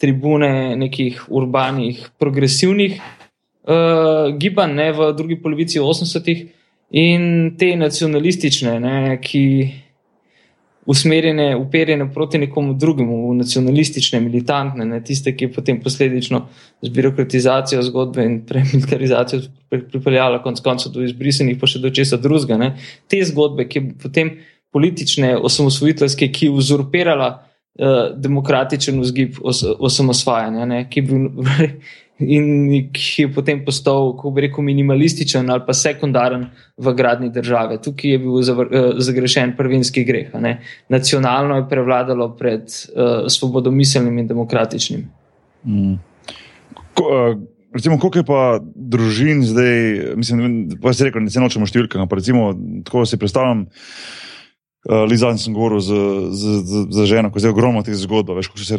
tribune nekih urbanih, progresivnih uh, gibanj ne, v drugi polovici 80-ih in te nacionalistične, ne, ki usmerjene, uperjene proti nekomu drugemu, nacionalistične, militantne, ne, tiste, ki je potem posledično z birokratizacijo zgodbe in premilitarizacijo pripeljala konec koncev do izbrisenih, pa še do česa drugega. Ne. Te zgodbe, ki je potem politične, osamosvojiteljske, ki je uzurpirala uh, demokratičen vzgib os osamosvajanja, ne, ki je bil in ki je potem postal, kako bi rekel, minimalističen ali pa sekundaren v gradni države. Tukaj je bil eh, zagrešen prvinski greh. Nacionalno je prevladalo pred uh, svobodomiselnim in demokratičnim. Mm. Ko, uh, recimo, koliko je pa družin zdaj, mislim, da se reče, da se nočemo številke, ampak recimo, tako si predstavljam. Uh, Lizan sem govoril z, z, z, z ženo, ko je ogromno teh zgodb, veš, ko so se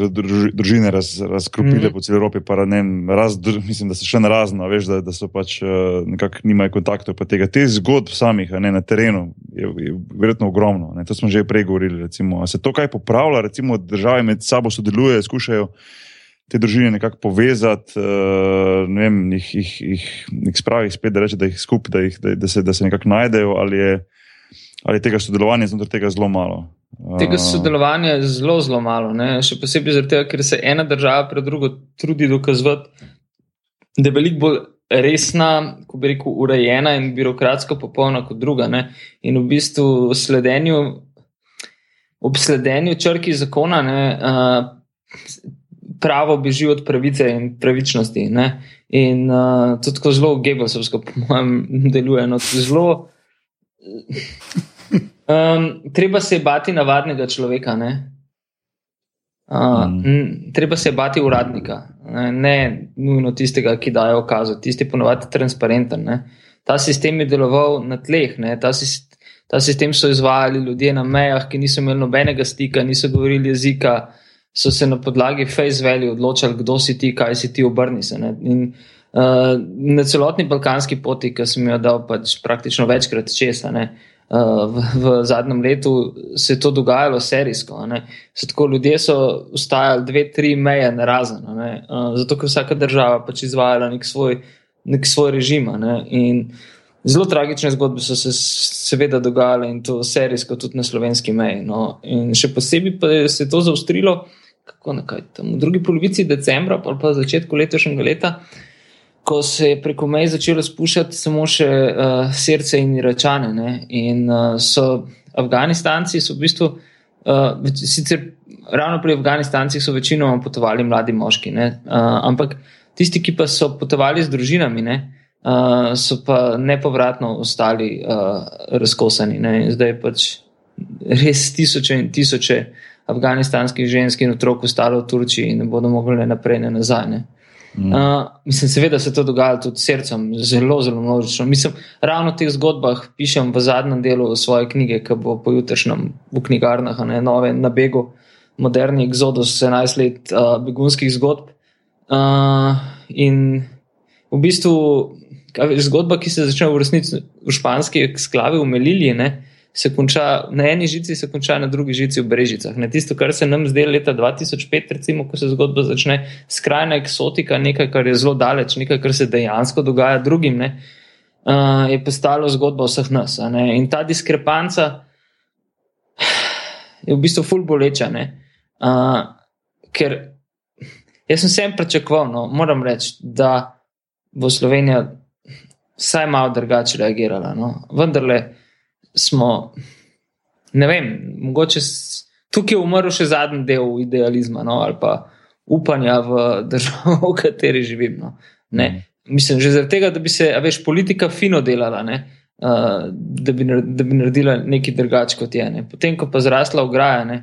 družine raz, razkropile mm -hmm. po celi Evropi, pa ne, raz, mislim, da so še narazno, veš, da, da so pač uh, nekako nimajo kontaktov. Tega, te zgodb samih ne, na terenu je, je verjetno ogromno. Ne, to smo že prej govorili. Recimo, se to kaj popravlja, recimo države med sabo sodelujejo, skušajo te družine nekako povezati, uh, ne vem, jih, jih, jih, jih spravi spet, da reče, da jih skupaj, da, da, da se, da se nekako najdejo ali je ali tega sodelovanja znotraj tega zelo malo? Tega sodelovanja je zelo, zelo malo. Ne? Še posebej zato, ker se ena država pred drugo trudi dokazati, da je veliko bolj resna, ko bi rekel, urejena in birokratsko popolna kot druga. Ne? In v bistvu sledenju, ob sledenju črki zakona. Ne, uh, Pravo beži od pravice in pravičnosti. Ne? In uh, to tako zelo gebelsovsko, po mojem, deluje. No, zelo, Um, treba se bati navadnega človeka. Uh, mm. Treba se bati uradnika, ne, ne nujno tistega, ki daje okazo. Tisti ponovadi transparenten. Ne. Ta sistem je deloval na tleh, ta, sist, ta sistem so izvajali ljudje na mejah, ki niso imeli nobenega stika, niso govorili jezika, so se na podlagi face value odločali, kdo si ti, kaj si ti, obrni se. In, uh, na celotni balkanski poti, ki sem jo dal pač praktično večkrat česa. Ne, v, v zadnjem letu se je to dogajalo serijsko. Tako, ljudje so ustajali dve, tri meje na razen, zato ker vsaka država pač izvajala nek svoj, nek svoj režim. Zelo tragične zgodbe so se seveda dogajale in to serijsko tudi na slovenski meji. No. In še posebej pa se je to zaustrilo, kako nekaj tam v drugi polovici decembra, pa pa začetku letošnjega leta, uh, ko se je preko meje začelo spuščati samo še uh, srce in račane. Ne? In uh, so Afganistanci, so v bistvu, uh, sicer ravno pri Afganistancih, so večinoma potovali mladi moški, uh, ampak tisti, ki pa so potovali z družinami, ne? Uh, so pa nepovratno ostali uh, razkosani. Ne? Zdaj je pač res tisoče in tisoče afganistanskih žensk in otrok ostalo v Turčiji in ne bodo mogli naprej ne nazaj. Ne? Mm. Uh, mislim, seveda se to dogaja tudi s srcem, zelo, zelo množično. Mislim, ravno v teh zgodbah pišem v zadnjem delu svoje knjige, ki bo pojutrišnjem v knjigarnah, ne nove, na begu. moderni exodus 11 let uh, begunskih zgodb. Uh, in v bistvu, kaj, zgodba, ki se začne v resnici v španski sklavi, v Meliliji, ne, se konča na eni žici, se konča na drugi žici v Brežicah. Ne, tisto, kar se nam zdaj leta 2005, recimo, ko se zgodba začne, skrajna eksotika, nekaj, kar je zelo daleč, nekaj, kar se dejansko dogaja drugim, ne, uh, je postalo zgodba vseh nas. In ta diskrepanca je v bistvu ful boleča. Uh, ker jaz sem sem pričakoval, no, moram reči, da bo Slovenija vsaj malo drugače reagirala. No. Vendar le smo, ne vem, mogoče tukaj je umrl še zadnji del idealizma no, ali pa upanja v državo, v kateri živim. No. Mm. Mislim, že zaradi tega, da bi se, veš, politika fino delala. Ne. Uh, da, bi, da bi naredila nekaj drugače kot je. Ne. Potem, ko pa zrasla ograja, ne,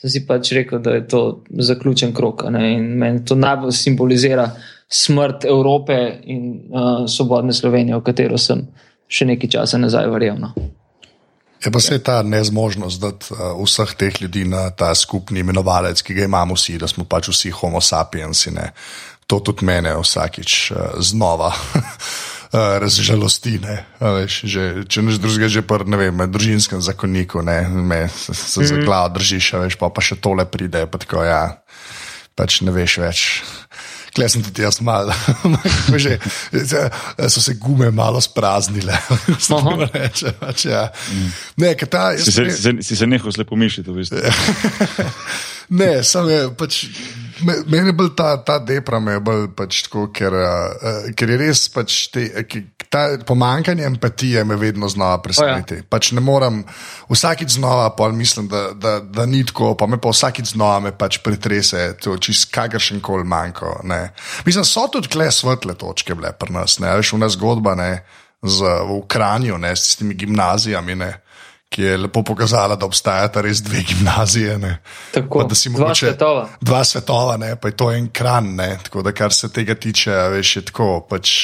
sem si pač rekel, da je to zaključen krok. Ne, in meni to najbolj simbolizira smrt Evrope in uh, svobodne Slovenije, v katero sem še nekaj časa nazaj verjel. No. Je pa se ta nezmožnost, da uh, vseh teh ljudi na ta skupni imenovalec, ki ga imamo vsi, da smo pač vsi homo sapiens, ne, to tudi mene vsakič uh, znova. Razžalosti, veš, že, če neš drugega, že pri družinskem zakoniku, ne, me se, se za mhm. glavo držiš, veš, pa, pa še tole pride, pa tako, ja, pač ne veš več. Klej sem tudi jaz mal, že, so se gume malo spraznile. reče, pač, ja. mm. ne, ta, si, se, se, si se nehal slepo mišiti, v bistvu. ne, samo je pač. Meni je bolj ta, ta depram, bolj pač tako, ker, uh, ker je res pač te, ki, ta pomankanje empatije me vedno znova preseneti. Ja. pač ne morem vsakič znova, pa mislim, da, da, da ni tako, pa me pa vsakič znova me pač pretrese, to čist kakršen koli manjko. Ne. Mislim, so tudi kle svetle točke bile pri nas, ne, veš, v nas zgodba ne, z, v Ukranju, ne, s temi gimnazijami. Ne ki je lepo pokazala, da obstajata res dve gimnazije. Tako, pa, dva mogoče, svetova. Dva svetova, ne, pa je to en kran. Ne, tako da, kar se tega tiče, veš, je tako. Pač,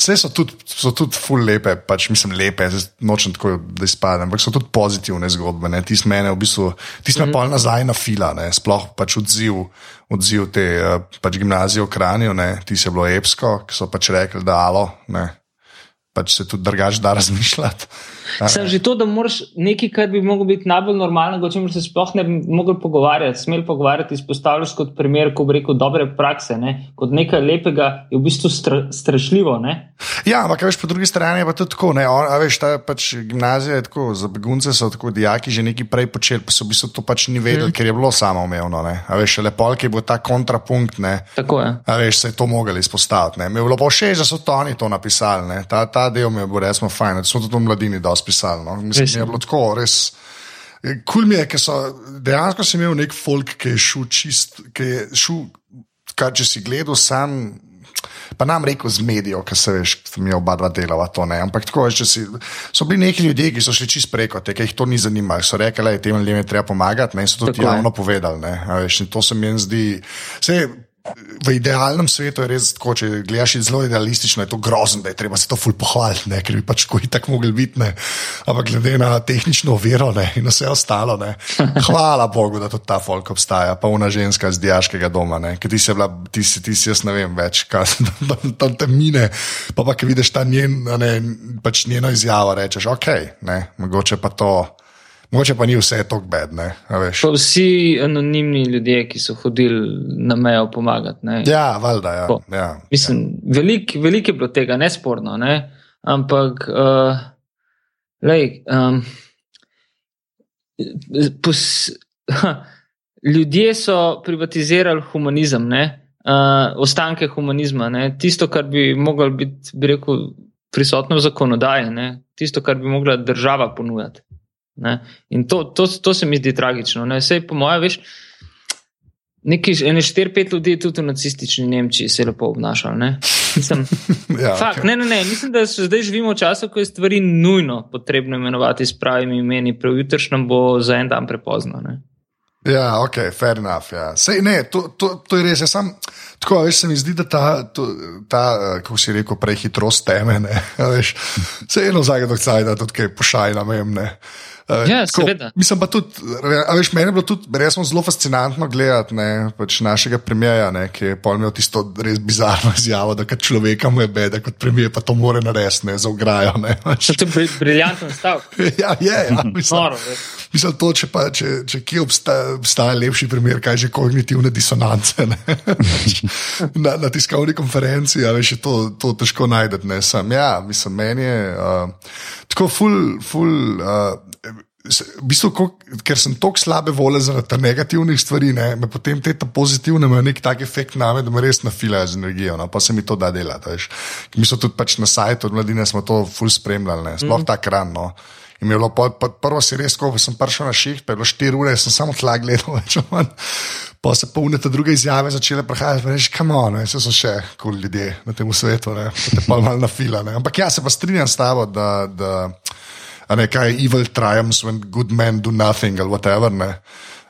Vse so tudi, so tudi ful lepe, pač mislim lepe, nočem tako, da izpadem, ampak so tudi pozitivne zgodbe. Tisti mene v bistvu, tisti me mm -hmm. pa nazaj na fila, ne? sploh pač odziv, odziv te eh, pač gimnazije v Kranju, ti se je bilo epsko, ki so pač rekli, da alo, ne? pač se tudi drugač da razmišljati. Sem že to, da moraš nekaj, kar bi lahko biti najbolj normalno, o čemer se sploh ne bi mogli pogovarjati, smel pogovarjati, izpostavljaš kot primer, ko bi rekel, dobre prakse, ne? kot nekaj lepega, je v bistvu stra, strašljivo. Ne? Ja, ampak veš, po drugi strani je pa to tako. Ne? A veš, ta pač gimnazija je tako, za begunce so tako dijaki že nekaj prej počeli, pa so v bistvu to pač ni vedeli, hmm. ker je bilo samoumevno. A veš, le polk je bil ta kontrapunkt. Ne? Tako je. A veš, se je to mogli izpostaviti. Mi je bilo pa všeč, da so to oni to napisali. Ta, ta del mi je bil resno fajn, da so to v mladini dosti pisali. No? Mislim, da je bilo tako, res. Kul cool mi je, ker so dejansko imeli nek folk, ki je šel čist, ki je šel, kar če si gledal sam. Pa nam reko z medijev, ki se veš, mi je oba dva delava to ne. Ampak tako je, če si. So bili neki ljudje, ki so šli čist preko tega, ki jih to ni zanimalo. So rekli, da je tem ljudem treba pomagati, ne in so to tudi javno povedali. Ne, veš, to se mi zdi. Sej, V idealnem svetu je res tako, če gledaš zelo idealistično, je to grozno, da je treba se to ful pohvaliti, ne? ker bi pač tako in tako mogli biti. Ne? Ampak glede na tehnično vero ne? in vse ostalo, ne? hvala Bogu, da tudi ta folk obstaja, pa una ženska z diaškega doma, ki ti si, bila, ti, si, ti si jaz ne vem več, kaj tam te mine. Pa pa, ki vidiš ta njen, ne, pač njeno izjavo, rečeš, ok, ne? mogoče pa to. Mogoče pa ni vse tako bedne. Vsi anonimni ljudje, ki so hodili na mejo pomagati. Ne? Ja, valjda. Ja. Ja, Mislim, ja. veliko velik je bilo tega, nesporno. Ne? Ampak, uh, lej, um, pos, ha, ljudje so privatizirali humanizem, uh, ostanke humanizma, ne? tisto, kar bi lahko biti, bi rekel, prisotno v zakonodaji, ne? tisto, kar bi mogla država ponujati. Ne? In to, to, to se mi zdi tragično. Vse, po mojem, veš, nekaj, ene štiri, pet ljudi tudi v nacistični Nemčiji se je lepo obnašalo. Ne? Mislim, ja, fakt, ne, ne, ne. Mislim, da zdaj živimo v času, ko je stvari nujno potrebno imenovati s pravimi imeni, pravijutrišnjem bo za en dan prepozno. Ne? Ja, ok, fair enough. Ja. Sej, ne, to, to, to je res. Sam, tako, veš, se mi zdi, da ta, to, ta eh, kako si rekel, prehitrost teme. Se eno cajt, da tudi kaj pošaj na mem. Uh, Ja, seveda. Mislim pa tudi, veš, meni je bilo tudi res zelo fascinantno gledati ne, pač našega premijeja, ne, ki je pol imel tisto res bizarno izjavo, da kad človeka mu je beda, kot premijer pa to more narediti, ne, za ograjo. To je bri- briljanten stav. ja, je, ja, mislim, Noro, mislim to, če, pa, če, če kje obstaja, obstaja lepši primer, kaj že kognitivne disonance. ne. Na, na tiskovni konferenci, a veš, to, to težko najti. ne, Sam, ja, mislim, meni je uh, tako ful, ful. Uh, V bistvu, ker sem tako slabe volje zaradi negativnih stvari, ne, me potem te pozitivne imajo nek tak efekt na me, da me res nafilajo z energijo. No, pa se mi to da delati. Mi smo tudi pač na sajtu od mladine smo to ful spremljali, ne, sploh mm. ta kran. No. In je bilo pol, pa, prvo si res, ko sem prišel na šiht, pa je bilo 4 ure, sem samo tla gledal, več ali manj. Pa se pa unete druge izjave začele prihajati, pa reči, kam on, vse so še kul cool ljudje na tem svetu, ne, pa te pa malo nafila. Ne. Ampak ja, se pa strinjam s tabo, da. da a ne kaj evil triumphs when good men do nothing ali whatever. Ne.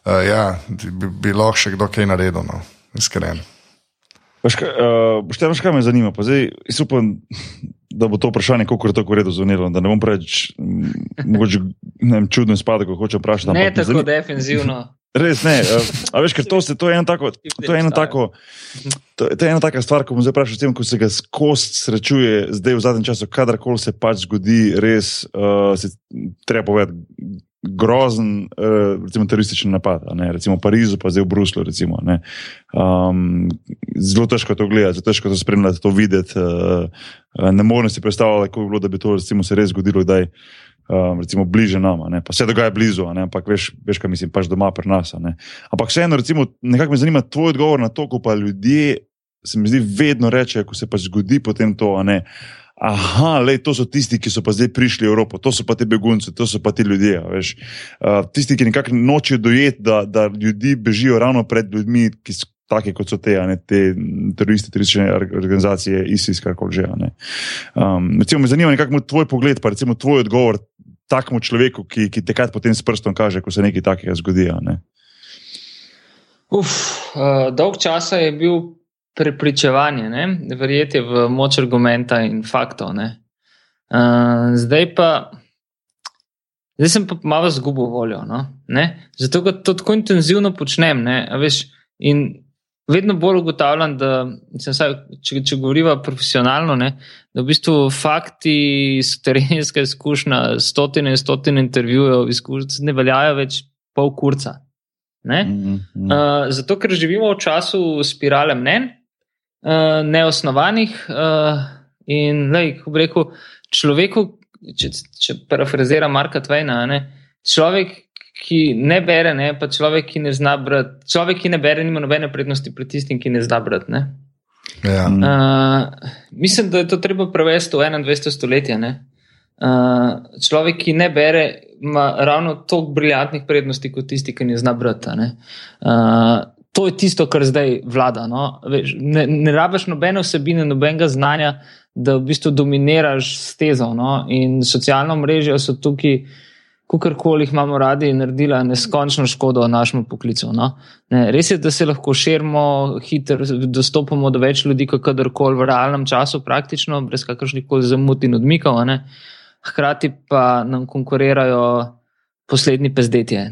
Uh, ja, bi, bi lahko še kdo kaj naredil, no. iskren. Veš, kaj, uh, veš, kaj me zanima? Pa zdaj, upam, da bo to vprašanje kako tako redo zvonilo, da ne bom preveč mm, mogoče, ne vem, čudno izpadel, ko hočem vprašati. Ne tako zanima- defensivno. Res ne. Uh, a veš, ker to, se, to je ena tako. To je ena, tako, to, to je ena taka stvar, ko bom zdaj vprašal, s tem, ko se ga skozi srečuje, zdaj v zadnjem času, kadarkoli se pač zgodi, res uh, se treba povedati. Grozen, uh, recimo, teroristični napad, ne, recimo v Parizu, pa zdaj v Bruslu. Recimo, ne. um, zelo težko je to gledati, zelo težko je to spremljati, to videti. Uh, ne morem si predstavljati, kako bi bilo, da bi to recimo, se res zgodilo kdaj, um, recimo, bliže nama. Ne. Pa se dogaja blizu, ne, ampak veš, veš, kaj mislim, pač doma pri nas. Ne. Ampak vseeno, recimo, nekako me zanima tvoj odgovor na to, ko pa ljudje, se mi zdi, vedno rečejo, ko se pač zgodi potem to. ne, Aha, lej, to so tisti, ki so pa zdaj prišli v Evropo, to so pa ti begunci, to so pa ti ljudje. Veš. Uh, tisti, ki nekako nočejo dojeti, da, da ljudi bežijo ravno pred ljudmi, ki so taki kot so te, ne, te teroristi, teroristične or- organizacije, ISIS, karkoli že. Um, recimo, me zanima nekako tvoj pogled, pa recimo tvoj odgovor takemu človeku, ki, ki te kaj potem s prstom kaže, ko se nekaj takega zgodi. Ne. Uf, uh, dolg časa je bil prepričevanje, ne? verjetje v moč argumenta in faktov. ne. Uh, zdaj pa, zdaj sem pa malo zgubil voljo. No? Ne? Zato, to tako intenzivno počnem. ne, a Veš, in vedno bolj ugotavljam, da mislim, saj, če, če govoriva profesionalno, ne, da v bistvu fakti iz terenske izkušnje, stotine in stotine intervjujev, izkušnje ne veljajo več pol kurca. Ne? Mm, mm. Uh, zato, ker živimo v času spirale mnen, uh, neosnovanih uh, in, lej, kako bi rekel, človeku, če, če parafraziram Marka Tvejna, ne, človek, ki ne bere, ne, pa človek, ki ne zna brati, človek, ki ne bere, nima nobene prednosti pred tistim, ki ne zna brati. Ne. Ja. Uh, mislim, da je to treba prevesti v 21. stoletje. Ne? Uh, človek, ki ne bere, ima ravno toliko briljantnih prednosti kot tisti, ki ne zna brati. Ne? Uh, to je tisto, kar zdaj vlada. No? Veš, ne, ne rabiš nobene vsebine, nobenega znanja, da v bistvu dominiraš s tezo. No? In socialna mreža so tukaj. Kakorkoli jih imamo radi, naredila neskončno škodo našemu poklicu. No? Ne, res je, da se lahko širimo, hitro dostopamo do več ljudi, kot kadarkoli v realnem času, praktično, brez kakršnih koli zamud in odmikov. ne. Hkrati pa nam konkurirajo poslednji pezdetje.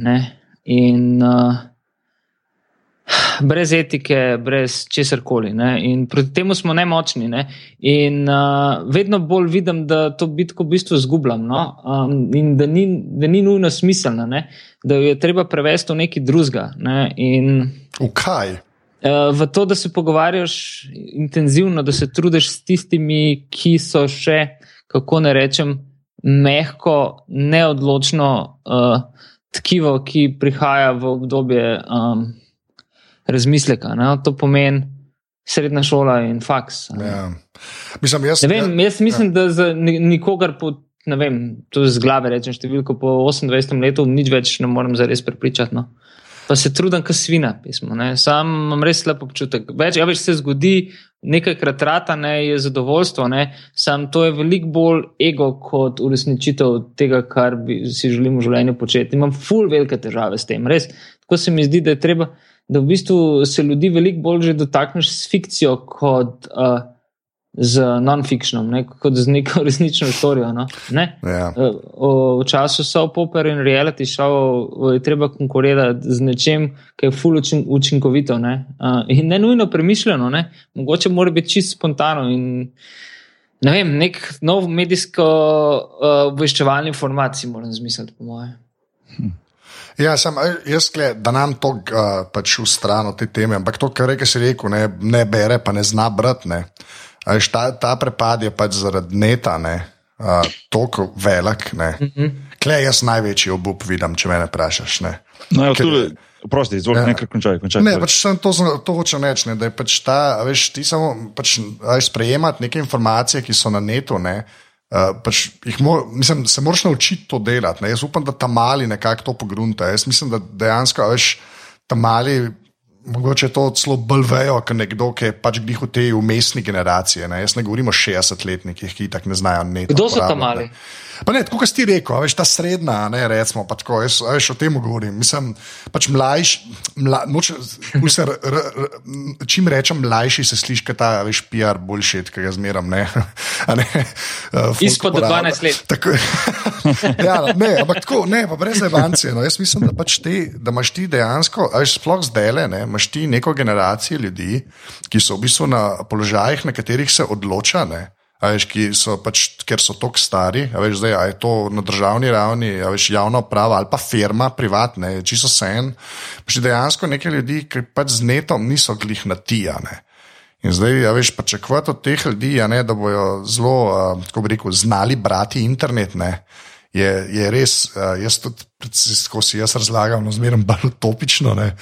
In uh, brez etike, brez česar koli. In proti temu smo nemočni. Ne? In uh, vedno bolj vidim, da to bitko v bistvu izgubljam. No? Um, in da ni, da ni nujno smiselna, ne? da jo je treba prevesti v nekaj drugega. Ne? In V kaj? uh, v to, da se pogovarjaš intenzivno, da se trudiš s tistimi, ki so še, kako ne rečem, mehko, neodločno uh, tkivo, ki prihaja v obdobje um, razmisleka. Ne? To pomeni srednja šola in faks. ne. Ja. Mislim, jaz, Ne vem, jaz mislim, da za ni- nikogar po, ne vem, to z glave rečem številko, po 28 letu nič več ne morem zares prepričati. No. Pa se trudim, kot svina pismo. Ne. Sam imam res slab občutek. Več, ja, več se zgodi, nekajkrat rata ne, je zadovoljstvo, ne. sam to je veliko bolj ego kot uresničitev tega, kar bi si želim v življenju početi. Imam ful velike težave s tem. Res, tako se mi zdi, da je treba, da v bistvu se ljudi veliko bolj že dotakneš s fikcijo kot. Uh, z non-fictionom, ne, kot z neko resnično storijo. No, ne? Ja. O- V času so popper in reality show je treba konkurirati z nečem, ki je ful učin, učinkovito. Ne? Uh, in ne nujno premišljeno, ne? mogoče mora biti čist spontano. In, ne vem, nek nov medijsko uh, obveščevalni format si moram zmisliti, po mojem. Ja, sam, jaz, gled, da nam to uh, pač v stran od te teme, ampak to, kar reke si rekel, ne, ne bere, pa ne zna brati. Ne. A veš, Ta, ta prepad je pač zaradi neta, ne, uh, tako velik. Mm Mhm. -hmm. Klej, jaz največji obup vidim, če me prašaš. Ne. No, ja, Ker- tule, prosti, izvolite, Ja. ja. nekaj končaj. končaj Ne, sorry. pač sem to, zna- to hočem reči, ne, da je pač ta, a veš, ti samo pač, a veš, sprejemati neke informacije, ki so na netu. Ne, Uh, pač jih mo mislim, se moraš naučiti to delati. Ne. Jaz upam, da ta mali nekako to pogrunta. Jaz mislim, da dejansko veš, ta mali, mogoče to celo bolj vejo, kot nekdo, ki je pač glih v tej umestni generaciji. Ne. Jaz ne govorim o 60-letnikih, ki tako ne znajo neto. Kdo so ta uporabljati, mali? Pa ne, tako kot si rekel, veš, ta srednja, ne, recimo, pa tako, jaz, veš, o tem govorim. Mislim, pač mlajši, mla, noče, vse, r, r, r, čim rečem mlajši, se sliši, kot ta, veš, PR boljšet, ki ga zmeram, ne. A ne uh, Izpod uporablja. 12 let. Tako, ja, ne, ampak tako, ne, pa brez evancije. No. Jaz mislim, da, pač ti, da imaš ti dejansko, veš, sploh zdaj le, ne, imaš ti neko generacijo ljudi, ki so v bistvu na položajih, na katerih se odloča. Ne. Veš, ki so pač, ker so tako stari, veš, zdaj, je to na državni ravni, veš, javna uprava ali pa firma, privatne, čisto sen. Pač dejansko nekaj ljudi, ki pač z netom niso glih na tijane. In zdaj, ja, veš, pričakovati od teh ljudi, ne, da bodo zelo, uh, kako bi rekel, znali brati internet, ne, je, je res, uh, jaz tudi, ko si jaz razlagam, no, zmeraj bolj utopično. Ne,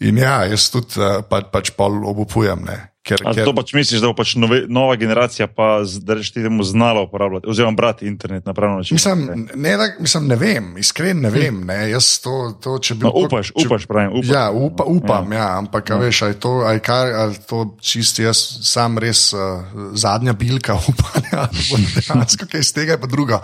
in ja, jaz tudi uh, pa, pač pol obupujem. Ne, ker, A ker, to pač misliš, da bo pač nove, nova generacija pa da rečeš temu znala uporabljati, oziroma brati internet na pravi način? Mislim, ne, da, mislim, ne vem, iskreno ne vem. Ne, jaz to, to, če bi No, upaš, če- upaš, pravim. Upaš. Ja, upa, upam, ja. Ja, ampak ja. veš, ali to, ali kar, ali to čist jaz sam res uh, zadnja bilka upanja, da bo dejansko kaj iz tega, pa druga.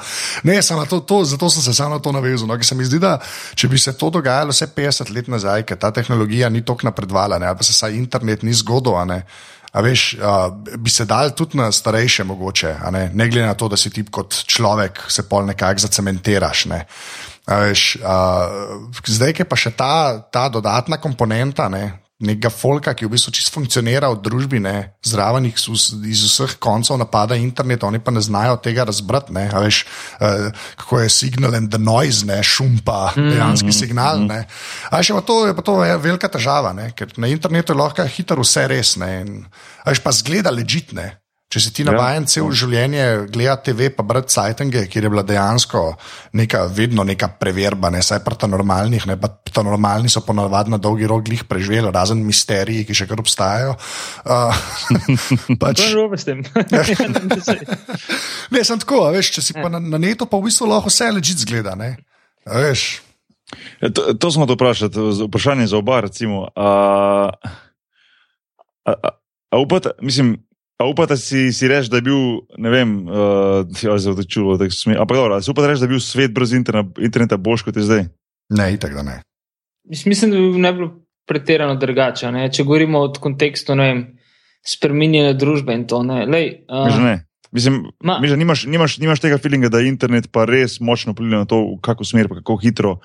Ne, samo to, to, zato sem se samo na to navezal. No, ker se mi zdi, da če bi se to dogajalo vse 50 let nazaj, ker ta tehnologija ni tako napredovala, ali pa se saj internet ni zgodil. A A veš, uh, bi se dal tudi na starejše, mogoče, a ne, ne glede na to, da si ti kot človek, se pol nekako zacementiraš. Ne. A Veš, uh, zdaj, je pa še ta, ta dodatna komponenta, ne, nekega folka, ki v bistvu čisto funkcionira v družbi, ne, zraven jih iz, vseh koncev napada internet, oni pa ne znajo tega razbrati. Ne, veš, uh, kako je signal and the noise, ne, šum pa dejanski signal. Ne. A veš, pa to je pa to velika težava, ne, ker na internetu je lahko hitro vse res. Ne, in, a veš, pa zgleda ležitne. Če si ti navaden cel življenje gledati TV, pa brati sajtenge, kjer je bila dejansko neka, vedno neka preverba, ne saj pa ta normalnih, ne pa ta normalni so ponavadi na dolgi rok glih preživeli, razen misteriji, ki še kar obstajajo. Uh, pač, To je robe s tem. ne, sem tako, a veš, če si pa na, na netu, pa v bistvu lahko vse ležit zgleda. Ne, A veš. Ja, to, to smo vprašali, to je vprašanje za oba. Recimo, a, a, a, a upate, mislim, a upate si, si reči, da je bil, ne vem, uh, ja, zelo te čulo, da se mi. Ampak dobro, a si upate reči, da je bil svet brez interneta, interneta boljši kot je zdaj? Ne, itak da ne. Mislim, da bi ne bilo pretirano drugače. a ne. Če govorimo o kontekstu ne vem, spreminjanja družbe in to. Ne. Lej, uh, ne. Mislim, Ma- mi že nimaš, nimaš, nimaš tega feelinga, da je internet pa res močno vplival na to, v kako smer, pa kako hitro.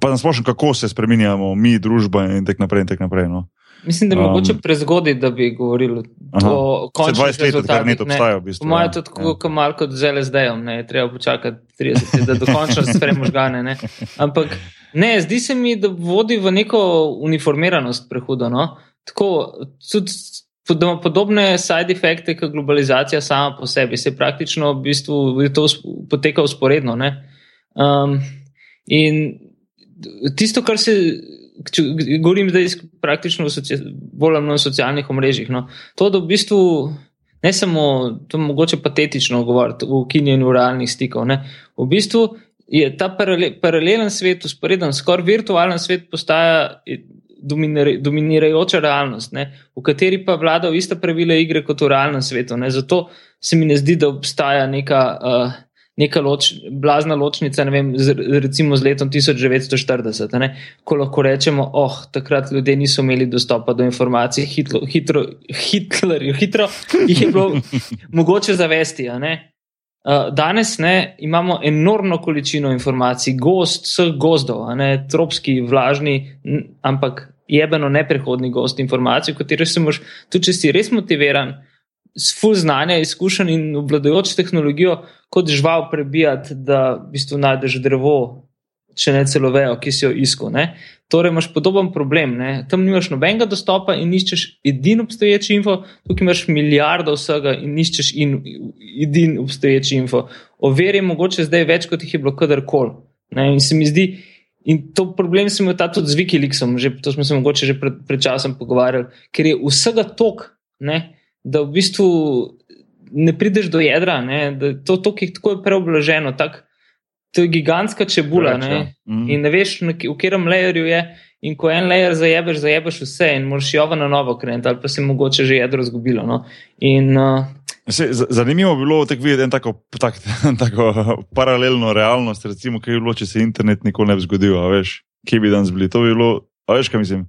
Pa na splošno, kako se spremenjamo, mi, družba in tako naprej. In tak naprej no. Mislim, da je Um, mogoče prezgodaj, da bi govorili Aha. o Se končnih 20 let, obstaja, v bistvu. Po mojem ja. to tako, ja. kot z LSD-jem, ne, treba počakati 30 let, da dokončno spre možgane. Ne. Ampak ne, zdi se mi, da vodi v neko uniformiranost prehudo. No. Tako, tudi pod- podobne side efekte, kot globalizacija sama po sebi, se praktično v bistvu je to poteka usporedno. ne. Um, in tisto, kar se. Govorim zdaj praktično o bolj ali manj socialnih omrežjih. No. To, da v bistvu ne samo, to je mogoče patetično govoriti o ukinjanju realnih stikov. Ne. V bistvu je ta parale, paralelen svet, usporeden, skoraj virtualen svet, postaja eh, dominira, dominirajoča realnost, ne, v kateri pa vladajo ista pravila igre kot v realnem svetu. Ne. Zato se mi ne zdi, da obstaja neka. Uh, neka loč, blazna ločnica, ne vem, z, recimo z letom 1940, ne, ko lahko rečemo, oh, takrat ljudje niso imeli dostopa do informacij, hitro, hitro, hitro, hitro jih je bilo mogoče zavesti. Uh, danes ne, imamo enormno količino informacij, gost, vseh gozdov, ne, tropski, vlažni, ampak jebeno neprehodni gost informacij, v katerih se moš, tudi če si res motiviran, s full znanja, izkušen in obvladujoč tehnologijo, kot žival prebijati, da v bistvu najdeš drevo, če ne celo vejo, ki si jo iskal. Ne? Torej, imaš podoben problem. Ne? Tam nimaš nobenega dostopa in iščeš edini obstoječi info, tukaj imaš milijardo vsega in iščeš in, edini obstoječi info. Over je mogoče zdaj več, kot jih je bilo kadarkoli. In se mi zdi. In to problem sem imel tudi z Wikileaksom, že, to smo se mogoče že pred, pred časom pogovarjali, ker je vsega tok, ne, da v bistvu ne prideš do jedra, ne, da to, to je tako preoblaženo, tak, to je gigantska čebula Reč, ne, mm. in ne veš, v katerem layerju je. In ko en layer zajebeš, zajebeš vse in moraš jo na novo krenuti, ali pa se mogoče že jedro zgubilo. No. In, uh, Se, zanimivo bi bilo videti en tako, tak, tako paralelno realnost, recimo, kaj bi bilo, če se internet nikoli ne bi zgodil, veš, kje bi danes bili. To bi bilo, veš, kaj mislim.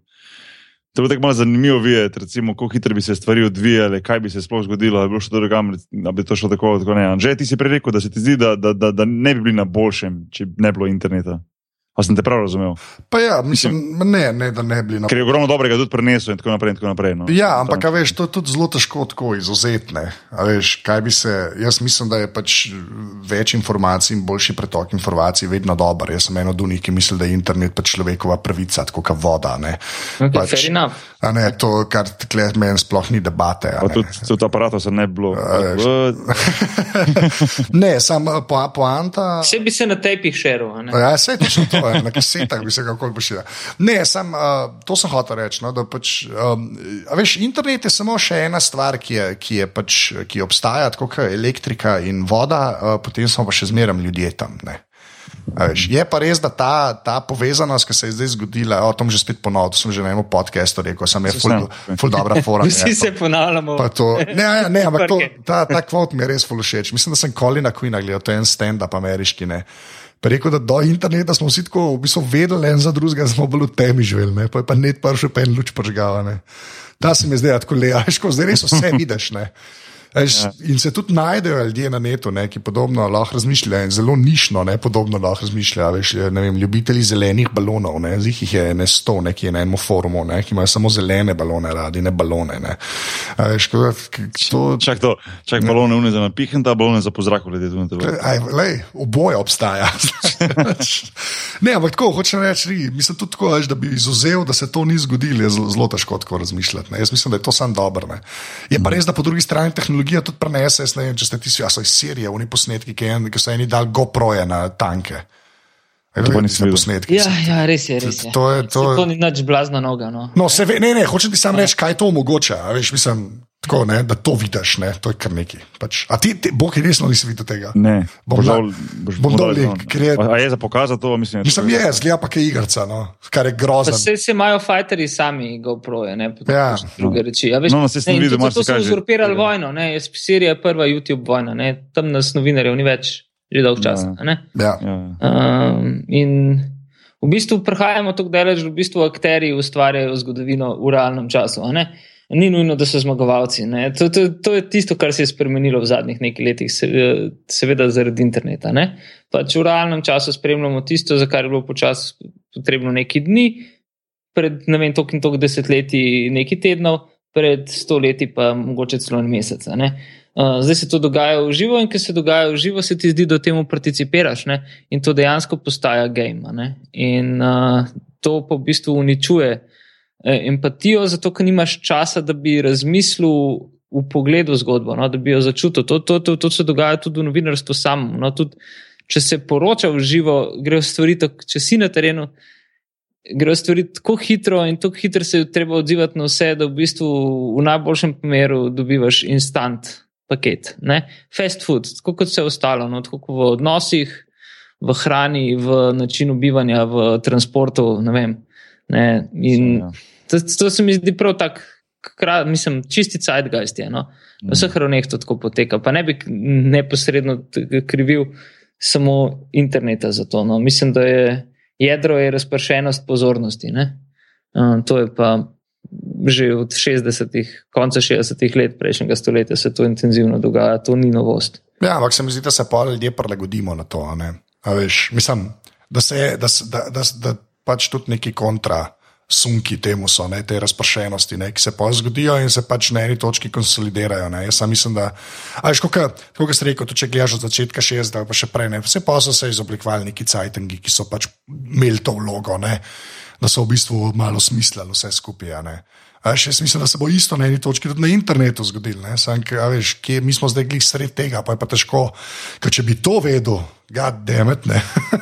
To bilo tako malo zanimivo videti, recimo, kako hitro bi se stvari odvijale, kaj bi se sploh zgodilo, da bi, drugam, da bi to šlo tako. tako Že ti si prej rekel, da se ti zdi, da, da, da, da ne bi bili na boljšem, če ne bi bilo interneta. Pa sem te prav razumel. Pa ja, mislim, ne, ne, da ne bi bili na. Ker je ogromno dobrega tudi prenesel in tako naprej. In tako naprej no. Ja, ampak veš, to je tudi zelo težko tako izuzetne. Veš, se, jaz mislim, da je pač več informacij in boljši pretok informacij vedno dober. Jaz sem eno od njih, ki misli, da je internet pač človekova pravica, tako kot voda. Ne. Okay, pač, ne, to, kar tle meni sploh ni debate. Tudi, tudi aparatov se ne bi bilo. ne, sam po, poanta. Vse bi se na tepih šeril. Ja, vse je to je, na kasetah bi se kako pošiljal. Ne, sam, uh, to sem hotel reči. No, pač, um, veš, internet je samo še ena stvar, ki, je, ki, je pač, ki obstaja, tako kot elektrika in voda, uh, potem smo pa še zmeraj ljudje tam. Ne. Veš, je pa res, da ta, ta povezanost, ki se je zdaj zgodila, o tom že spet ponovil, to sem že na enem podkastu rekel, sem je ful, ful dobra forma. Vsi se ponavljamo. Ne, ne, ne, ampak to, ta, ta kvot mi je res ful všeč. Mislim, da sem Kolina Queen gledal, to je en stand-up ameriški. Ne. Rekel, da do interneta smo vsi tako v bistvu vedeli en za drugega, smo bolj v temi živeli, pa je pa net pa še pen luč požgal. Ta se mi zdaj tako le, ajško, zdaj res vse vidiš. Ne. Eš, ja. In se tudi najdejo ljudje na netu, ne, ki podobno lahko razmišljajo. Zelo nišno, ne, podobno lahko razmišljajo. Veš, ne vem, ljubitelji zelenih balonov, ne, zih jih je ne sto, neki na enem forumu, ne, ki imajo samo zelene balone radi, ne balone. Ne. Veš, to, čak to, čak balone unize na pihen, ta balone za pozrak ljudi tu. Oboje obstaja. ne, ampak tako hočem reči, mislim tudi tako, veš, da bi izuzel, da se to ni zgodilo, je zelo, težko tako razmišljati. Ne. Jaz mislim, da je to sam dobro. Je pa res, da po drugi strani tehnologija tudi prenese. Ne vem, če ste ti svi, a so iz Sirije, oni posnetki, ki, en, ki so eni dal GoPro-je na tanke. To ni samo posnetki. Ja, ja, res je. Res je. To, je, to, to ni nič blazna noga. No, no se ve, ne, ne, hočem ti samo reči, kaj to omogoča. Veš, mislim, tako, ne, da to vidiš, ne, to je kar neki. Pač. A ti, ti bog, resno nisi videl tega? Ne, bom dol. Bom dol, ker je. A je za pokazati to, mislim. Mislim, je, zgleda pa kaj igrca, no, kar je grozno. Se, se imajo fighteri sami, GoPro, ne, ja. druge reči. Ja, veš, no, no, se ne, videl, to so uzurpirali vojno, ne, Sirija je prva YouTube vojna, ne, tam nas novinarjev ni več, že dolg čas. Ja. Ja. Ja. Um, in v bistvu prehajamo tako daleč, da v bistvu akteri ustvarjajo zgodovino v realnem času. Ni nujno, da so zmagovalci. To, to, to je tisto, kar se je spremenilo v zadnjih nekaj letih, seveda zaradi interneta. Pač v realnem času spremljamo tisto, za kar je bilo počasi potrebno nekaj dni, pred ne vem, toliko in toliko desetletji, nekaj tednov, pred stoletji pa mogoče celo en mesec. Uh, zdaj se to dogaja v živo, in ker se dogaja v živo, se ti zdi, da temu participiraš ne? in to dejansko postaja game. In uh, to pa v bistvu uničuje eh, empatijo, zato ker nimaš časa, da bi razmislil v pogledu zgodbo, no? da bi jo začutil. To, to, to, to se dogaja tudi v novinarstvu samem. No? Če se poroča v živo, grejo stvari, tako, če si na terenu. Grejo stvari tako hitro, in tako hitro se je treba odzivati na vse, da v bistvu v najboljšem primeru dobivaš instant paket. Ne? Fast food, tako kot vse ostalo, no? tako v odnosih, v hrani, v načinu bivanja, v transportu. Ne ne? In to, to se mi zdi prav tako, mislim, čisti zeitgeist je. No? V vseh ravneh to tako poteka. Pa ne bi neposredno krivil samo interneta za to. No. Mislim, da je jedro je razpršenost pozornosti. Uh, to je pa že od 60-ih, konca 60-ih let prejšnjega stoletja se to intenzivno dogaja, to ni novost. Ja, ampak se mi zdi, da se pa ljudje prilagodimo na to. Veš, mislim, da se da, da, da, da pač tudi neki kontra. Sunki temu so, ne, te razpršenosti, ne, ki se pa zgodijo in se pač na eni točki konsolidirajo. Ne. Jaz mislim, da, ajš, kot ste rekel, če gledaš od začetka 60, pa še prej, ne, vse pa so se izoblikovali neki cajtengi, ki so pač imeli to vlogo, ne, da so v bistvu malo smislili vse skupaj. Veš, jaz mislim, da se bo isto na eni točki tudi na internetu zgodilo. Mi smo zdaj glih sred tega, pa je pa težko. Ker če bi to vedel, ga demet,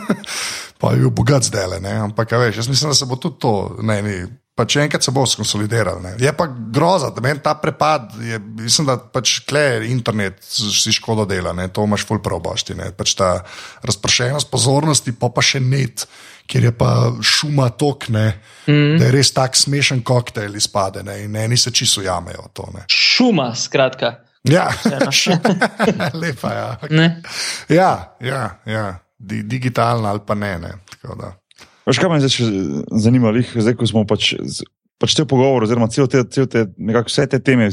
pa je bil bogat zdaj le. Ampak veš, jaz mislim, da se bo tudi to na eni. Pa če enkrat se bo skonsolidiral. Ne. Je pa groza, da meni ta prepad, je, mislim, da pač kle internet si škodo dela, ne. to imaš ful probošti. Pač ta razpršenost pozornosti, pa pa še net kjer je pa šuma tokne, mm. da je res tak smešen koktejl izpade ne? in eni se čisto jamejo. To, šuma, skratka. Ja, lepa je. Ja. Okay. Ja, ja, ja. Di, digitalna ali pa ne. ne. Veš, kaj me zdaj zanima, zdaj ko smo pač. Pač te pogovore, oziroma cel te, cel te, nekako vse te teme,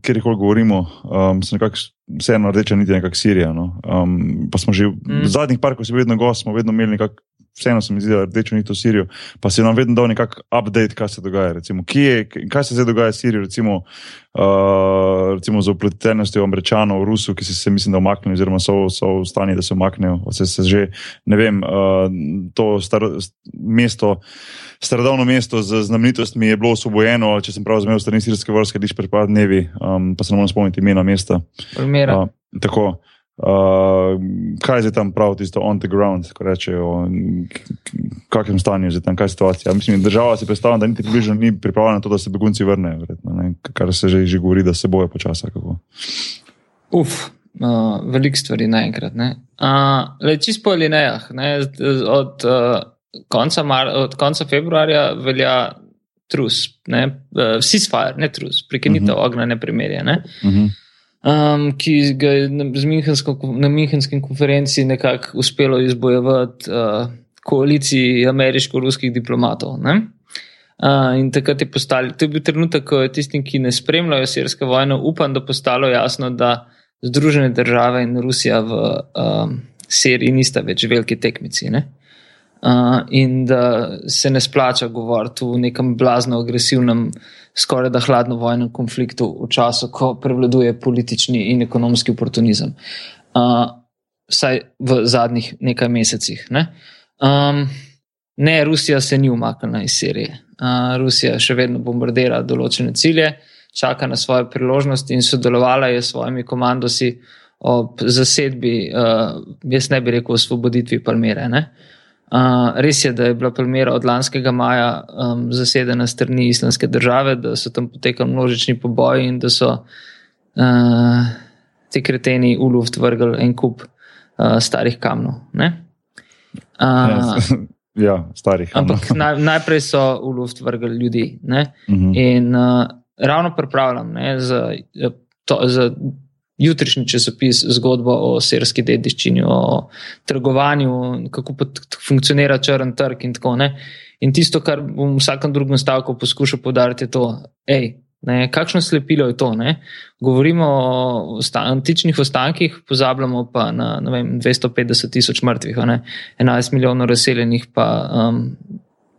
kjer jih govorimo, um, so nekako vseeno rdeča niti nekako Sirija. No? Um, pa smo že mm. v zadnjih parkih, ko smo vedno gosti, smo vedno imeli nekako vseeno se mi zdi, da rdečo ni to Sirijo, pa se nam vedno da nekakšen update, kaj se dogaja. Recimo, je, kaj se zdaj dogaja s Sirijo, recimo, uh, recimo z opletenostjo američanov v Rusu, ki so se, mislim, da omaknili, oziroma so, so v stanju, da se omaknejo. Se, se že, ne vem, uh, to star, mesto. Starodavno mesto z znamenitostmi je bilo osvobojeno, če sem prav razumel, strani sirske vrste, diš pred par dnevi, um, pa se ne morem spomniti imena mesta. Uh, tako. Uh, kaj je tam prav, tisto on the ground, ko rečejo, v kakšnem stanju je tam, kaj je situacija. Mislim, država si predstavlja, da niti približno ni pripravljena na to, da se begunci vrnejo, verjetno, ne, kar se že, že govori, da se boje počasi. Uf, uh, veliko stvari naenkrat. Uh, Čisto po linijah, od, uh, konca od konca februarja velja trus, uh, ceasefire, ne trus, prekinitev uh mhm. -huh. ognja, ne primerje. Ne? Uh mhm. -huh um, ki ga je na, na Münchenski konferenci nekako uspelo izbojevati uh, koaliciji ameriško-ruskih diplomatov. Uh, in takrat je postalo, to je bil trenutek, ko je tistim, ki ne spremljajo sirske vojne, upam, da postalo jasno, da Združene države in Rusija v um, Siriji nista več veliki tekmici. Ne? Uh, in da se ne splača govoriti v nekem blazno agresivnem uh, skoraj da hladno vojnem konfliktu v času, ko prevladuje politični in ekonomski oportunizem. Uh, vsaj v zadnjih nekaj mesecih. Ne? Um, ne, Rusija se ni umaknila iz Sirije. Uh, Rusija še vedno bombardira določene cilje, čaka na svoje priložnosti in sodelovala je s svojimi komandosi ob zasedbi, uh, jaz ne bi rekel, osvoboditvi Palmere. Uh, Uh, res je, da je bila premjera od lanskega maja um, zasedena strani islamske države, da so tam potekali množični poboji in da so uh, ti kreteni v luft vrgli en kup uh, starih kamnov. Uh, ja, starih. Ampak naj, najprej so v luft vrgli ljudi. Uh mhm. -huh. In uh, ravno pripravljam ne, za, to, za jutrišnji časopis zgodbo o sirski dediščini, o trgovanju, kako funkcionira črn trg in tako naprej. In tisto, kar bom v vsakem drugem stavku poskušal podariti, je to, hej. Ne, kakšno slepilo je to? Ne? Govorimo o antičnih ostankih, pozabljamo pa na vem, 250 tisoč mrtvih, 11 milijonov razseljenih, pa um,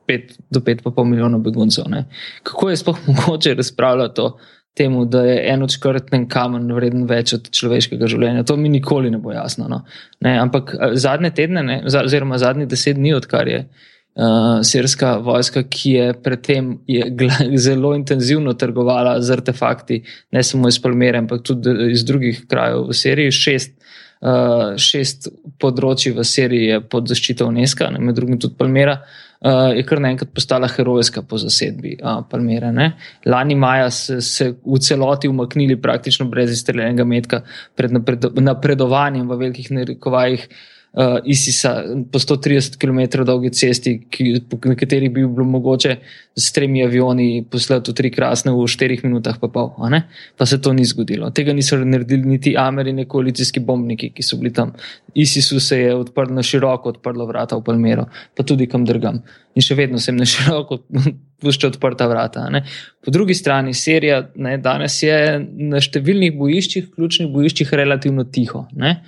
5 do 5,5 milijonov beguncev. Ne? Kako je sploh mogoče razpravljati o temu, da je en odškrten kamen vreden več od človeškega življenja. To mi nikoli ne bo jasno. No. Ne, ampak zadnje tedne, ne, oziroma zadnjih deset dni, odkar je uh, sirska vojska, ki je predtem je zelo intenzivno trgovala z artefakti, ne samo iz Palmere, ampak tudi iz drugih krajev v Siriji, šest. Uh, šest področji v Siriji je pod zaščito UNESCO, med drugim tudi Palmera, uh, uh, je kar naenkrat postala herojska po zasedbi uh, Palmere. Ne? Lani maja so se v celoti umaknili praktično brez izstreljenega metka pred napred, napredovanjem v velikih narekovajih. Uh, ISIS-a po 130 km dolgi cesti, ki, na kateri bi bilo mogoče s tremi avioni poslati v tri krasne v 4 minutah, pa pol. Pa se to ni zgodilo. Tega niso naredili niti američki koalicijski bombniki, ki so bili tam. ISIS-u se je odprl na široko, odprlo vrata v Palmero, pa tudi kam drugam. In še vedno sem na široko pušča odprta vrata. Ne. Po drugi strani, serija ne, danes je na številnih bojiščih, ključnih bojiščih, relativno tiho. Ne.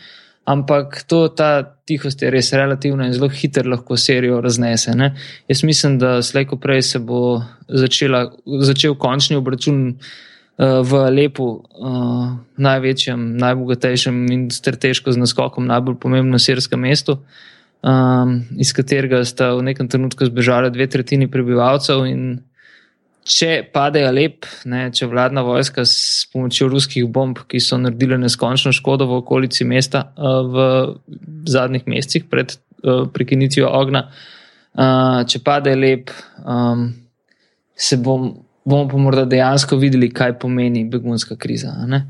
Ampak to, ta tihost je res relativna in zelo hitro lahko serijo raznese. Ne. Jaz mislim, da slejko prej se bo začela, začel končni obračun. Uh, v Lepu, uh, največjem, najbogatejšem in strateško z naskokom najbolj pomembnem sirskem mestu, um, iz katerega sta v nekem trenutku zbežali dve tretjini prebivalcev. Če pade Alep, ne, če vladna vojska s pomočjo ruskih bomb, ki so naredile neskončno škodo v okolici mesta uh, v zadnjih mesecih pred uh, prekinitvijo ognja, uh, če pade Alep, um, se bom, bomo pa morda dejansko videli, kaj pomeni begunska kriza. Ne.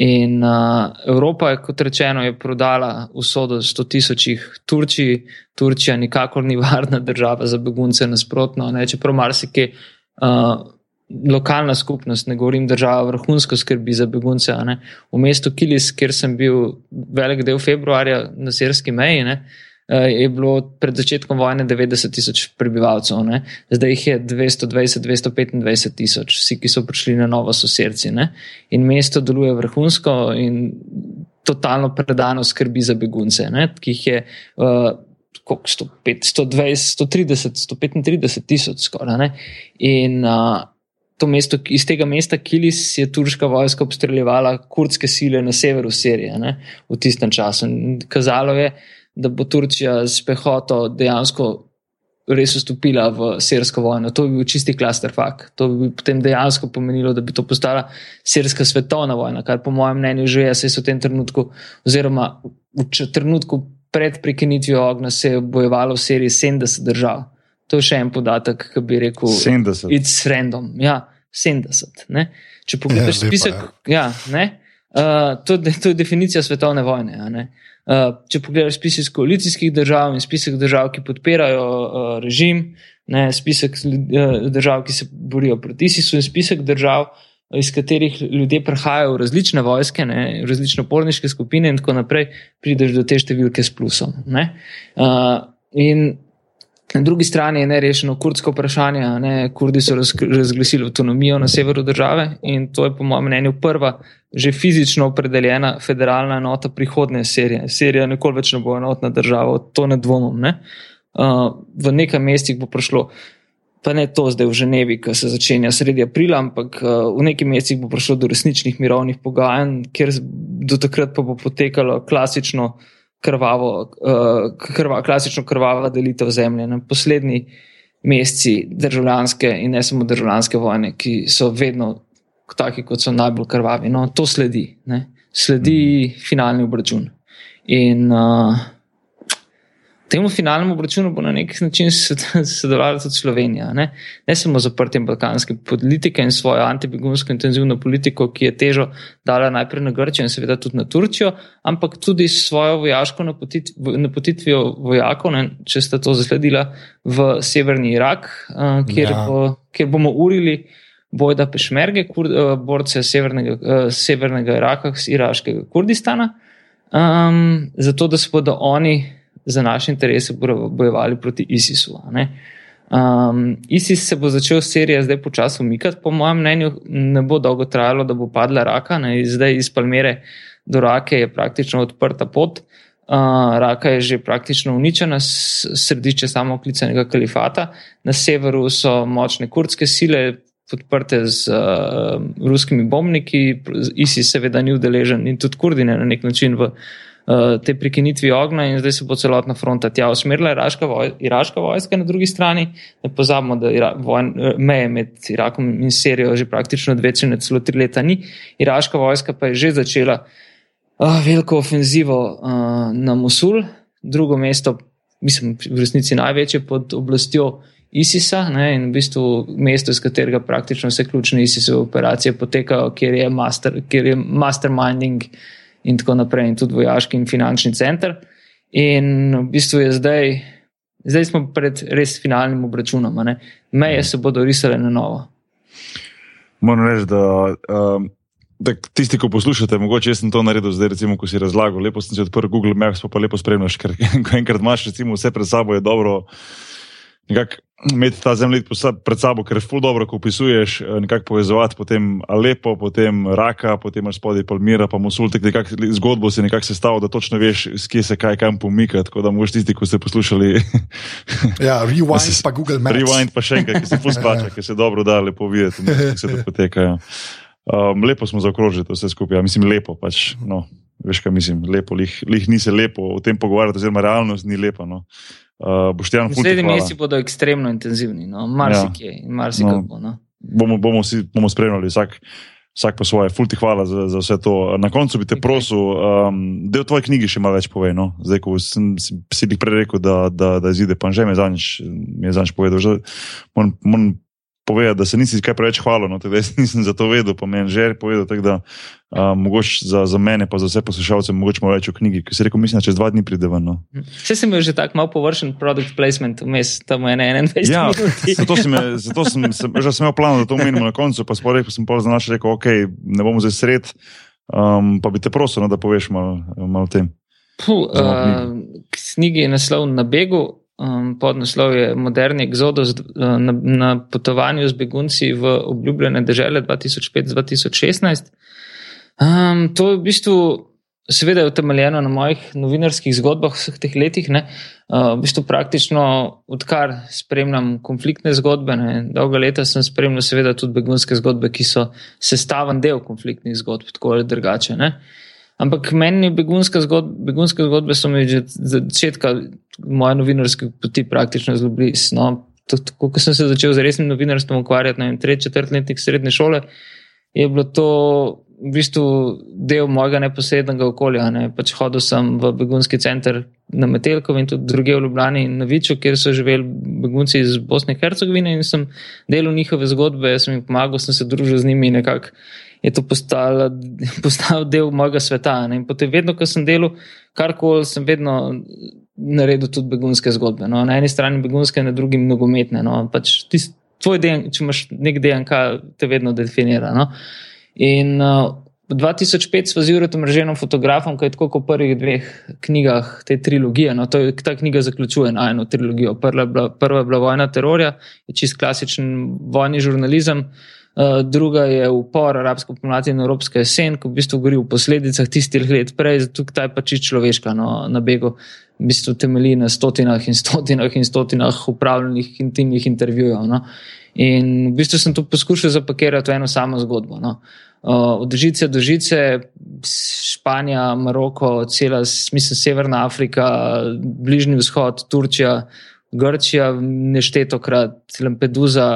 In uh, Evropa, kot rečeno, je prodala usodo 100 tisočih Turčiji. Turčija nikakor ni varna država za begunce, nasprotno. Ne, čeprav marsikaj uh, lokalna skupnost, ne govorim država, vrhunsko skrbi za begunce. V mestu Kilis, kjer sem bil velik del februarja na sirski meji, ne, je bilo pred začetkom vojne 90 tisoč prebivalcev, ne. zdaj jih je 220-225 tisoč, vsi, ki so prišli na novo sosedci. Ne. In mesto deluje vrhunsko in totalno predano skrbi za begunce, ne, ki jih je. Uh, 105, 120, 130, 135 tisoč skoraj. In uh, to mesto, iz tega mesta Kilis je turška vojska obstreljevala kurdske sile na severu Sirije ne, v tistem času. In kazalo je, da bo Turčija s pehoto dejansko res vstopila v sirsko vojno. To bi bil čisti klasterfak. To bi potem dejansko pomenilo, da bi to postala sirska svetovna vojna, kar po mojem mnenju že je, se je v tem trenutku, oziroma v trenutku pred prekinitvijo ognja se je bojevalo v seriji 70 držav. To je še en podatek, ki bi rekel: 70. It's random. Ja, 70. Ne? Če pogledaj ja, spisek, ja, ne, uh, to, to je definicija svetovne vojne. Uh, če pogledaj spisek koalicijskih držav in spisek držav, ki podpirajo uh, režim, ne, spisek uh, držav, ki se borijo proti ISIS-u, in spisek držav, uh, iz katerih ljudje prihajajo v različne vojske, ne, v različne porniške skupine, in tako naprej, prideš do te številke s plusom. Uh, in na drugi strani je nerešeno kurdsko vprašanje. Ne, Kurdi so razglasili avtonomijo na severu države in to je, po mojem mnenju, prva že fizično opredeljena federalna enota prihodne serije. Serija nikoli več ne bo enotna država, to ne dvomim. Ne. Uh, v nekaj mestih bo prišlo pa ne to zdaj v Ženevi, ki se začenja sredi aprila, ampak uh, v nekaj mesecih bo prišlo do resničnih mirovnih pogajanj, kjer do takrat pa bo potekalo klasično krvavo, uh, krva, klasično krvava delitev zemlje. Na poslednji meseci državljanske in ne samo državljanske vojne, ki so vedno taki, kot so najbolj krvavi. No, to sledi, ne? sledi mm. finalni obračun. In uh, temu finalnemu obračunu bo na nek način sodelovala tudi Slovenija. Ne, ne samo zaprtjem balkanske politike in svojo antibegunsko intenzivno politiko, ki je težo dala najprej na Grčijo in seveda tudi na Turčijo, ampak tudi s svojo vojaško napotitvijo vojakov, ne, če sta to zasledila v severni Irak, uh, kjer, ja. bo, kjer bomo urili. Bojda pešmerge, kur, uh, borce severnega, uh, severnega Iraka, iraškega Kurdistana, um, zato da se bodo oni za naše interese bojevali proti ISIS-u. Um, ISIS se bo začel serija zdaj počasi umikati, po mojem mnenju, ne bo dolgo trajalo, da bo padla raka. Ne? Zdaj iz Palmere do Rake je praktično odprta pot. Uh, raka je že praktično uničena, središče samoklicanega kalifata. Na severu so močne kurdske sile, podprte z uh, ruskimi bombniki, ISIS seveda ni udeležen in tudi kurdine na nek način v uh, te prekinitvi ognja, in zdaj se bo celotna fronta tja usmerila, iraška, voj, iraška vojska na drugi strani. Ne pozabimo, da Ira, vojn, eh, meje med Irakom in Sirijo že praktično dve, če ne celo tri leta ni. Iraška vojska pa je že začela uh, veliko ofenzivo uh, na Mosul, drugo mesto, mislim, v resnici največje pod oblastjo. ISIS-a ne, in v bistvu mesto, iz katerega praktično vse ključne ISIS-ove operacije potekajo, kjer je, master, kjer je masterminding uh, in tako naprej, in tudi vojaški in finančni center. In v bistvu je zdaj, zdaj smo pred res finalnim obračunom, ne? meje se bodo risale na novo. Moram reči, da, um, da tisti, ki poslušate, mogoče jaz sem to naredil zdaj, recimo, ko si razlagal, lepo sem si odprl Google Maps, pa, pa lepo spremljaš, ker ko enkrat imaš recimo, vse pred sabo, je dobro nekako imeti ta zemljevid pred sabo, ker je ful dobro, ko opisuješ, eh, nekako povezovati potem Alepo, potem Raka, potem imaš spodaj Palmira, pa Mosul, tako nekako zgodbo si nekako sestavil, da točno veš, kje se kaj kam pomika, tako da moš tisti, ko ste poslušali. ja, rewind si, pa Google Maps. Rewind pa še enkrat, ki se ful splača, ki se dobro da lepo videti, kako se to poteka. Um, lepo smo zaokrožili vse skupaj, ja, mislim, lepo pač. No. Veš, kaj mislim, lepo, lih, lih ni se lepo o tem pogovarjati, oziroma realnost ni lepa. No. Uh, Naslednji meseci bodo ekstremno intenzivni, no? marsikje ja. in marsikako. No. No. Bomo, bomo, bomo spremljali vsak, vsak po svoje. Fulti hvala za, za vse to. Na koncu bi te okay. prosil, um, da v tvoji knjigi še malo več povej. No? Zdaj, ko sem, si bi prej rekel, da, da, da izide, pa že mi je zanj povedal. Moram, moram povedati, da se nisi kaj preveč hvalil, no, da nisem za to vedel, pa meni že je povedal. Tak, da, uh, mogoče za, za mene, pa za vse poslušalce, mogoče malo več o knjigi, ki se rekel, mislim, da čez dva dni pride ven. No. Vse sem imel že tako malo površen produkt placement, vmes tam je 21. Ja, zato sem, je, zato sem, sem že imel plan, da to omenimo na koncu, pa sploh sem pa za naš rekel, ok, ne bomo zdaj sred, um, pa bi te prosil, no, da poveš malo mal o tem. Puh, uh, knjigi je naslov na begu, um, podnaslov je Moderni exodus uh, na, na potovanju z begunci v obljubljene države 2005-2016. Um, to je v bistvu, seveda, je utemeljeno na mojih novinarskih zgodbah vseh teh letih. Ne? Uh, v bistvu praktično, odkar spremljam konfliktne zgodbe, ne? dolga leta sem spremljal, seveda, tudi begunske zgodbe, ki so sestaven del konfliktnih zgodb, tako ali drugače. Ne? Ampak meni begunske zgodbe, begunske zgodbe so mi že od začetka moje novinarske poti praktično zelo blizu. No, ko sem se začel z resnim novinarstvom ukvarjati, na tretji, četrti letnik srednje šole, je bilo to v bistvu del mojega neposrednega okolja. Ne. Pač hodil sem v begunski center na Metelkovi in tudi druge v Ljubljani in na Viču, kjer so živeli begunci iz Bosne in Hercegovine in sem delal njihove zgodbe, sem jim pomagal, sem se družil z njimi in nekako je to postalo, postal del mojega sveta. Ne? In potem, vedno, ko sem delal karkoli, sem vedno naredil tudi begunske zgodbe. No? Na eni strani begunske, na drugi nogometne. No? Pač tist, tvoj DNK, če imaš nek DNK, te vedno definira. No? In uh, 2005 smo z Jurom Mreženom fotografom, ki je tako kot v prvih dveh knjigah te trilogije. No, je, ta knjiga zaključuje na eno trilogijo. Prva je bila, prva je bila Vojna terorja, je čist klasičen vojni žurnalizem. Eh, druga je upor arabsko pomladi in evropska jesen, ko v bistvu govori o posledicah tistih let prej, tukaj ta je pač človeška no, na begu, v bistvu temelji na stotinah in stotinah in stotinah upravljenih intimnih intervjujev. No. In v bistvu sem to poskušal zapakirati v eno samo zgodbo. No. Uh, od žice do žice, Španija, Maroko, cela, mislim, Severna Afrika, Bližnji vzhod, Turčija, Grčija, neštetokrat, Lampedusa,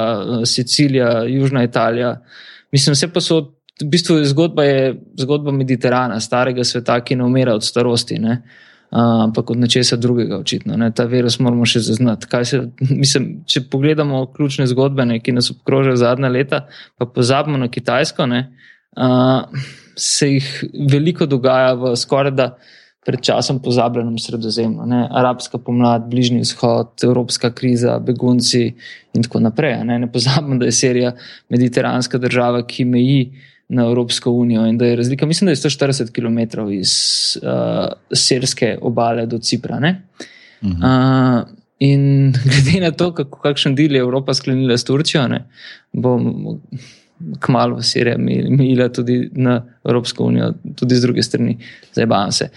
Sicilija, Južna Italija. Mislim, vse posod, v bistvu zgodba, je zgodba Mediterana, starega sveta, ki ne umira od starosti, ne? ampak od nečesa drugega, očitno. Ne? Ta virus moramo še zaznati. Se, mislim, če pogledamo ključne zgodbe, ne, ki nas obkrožajo zadnja leta, pa pozabimo na Kitajsko, ne, uh, se jih veliko dogaja v skoraj da pred časom pozabljenem sredozemlju. Ne? Arabska pomlad, Bližnji vzhod, Evropska kriza, begunci in tako naprej. Ne, ne pozabimo, da je Sirija mediteranska država, ki meji na Evropsko unijo in da je razlika, mislim, da je 140 km iz uh, sirske obale do Cipra. Uh, in glede na to, kako, kakšen del je Evropa sklenila s Turčijo, ne, bom kmalo Sirija imela tudi na Evropsko unijo, tudi z druge strani, zdaj bavam se.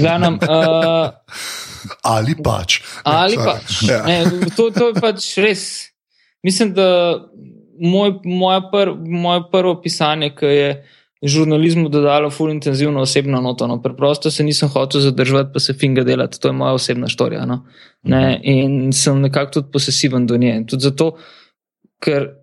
Glavnem, uh, ali pač. Ali ne, pač. Ja. Ne, to, to je pač res. Mislim, da moj, moja pr, moje prvo pisanje, ki je žurnalizmu dodalo ful intenzivno osebno noto, no, preprosto se nisem hotel zadržati, pa se finga delati, to je moja osebna štorija. No. Ne, mhm. in sem nekako tudi posesiven do nje. Tudi zato, ker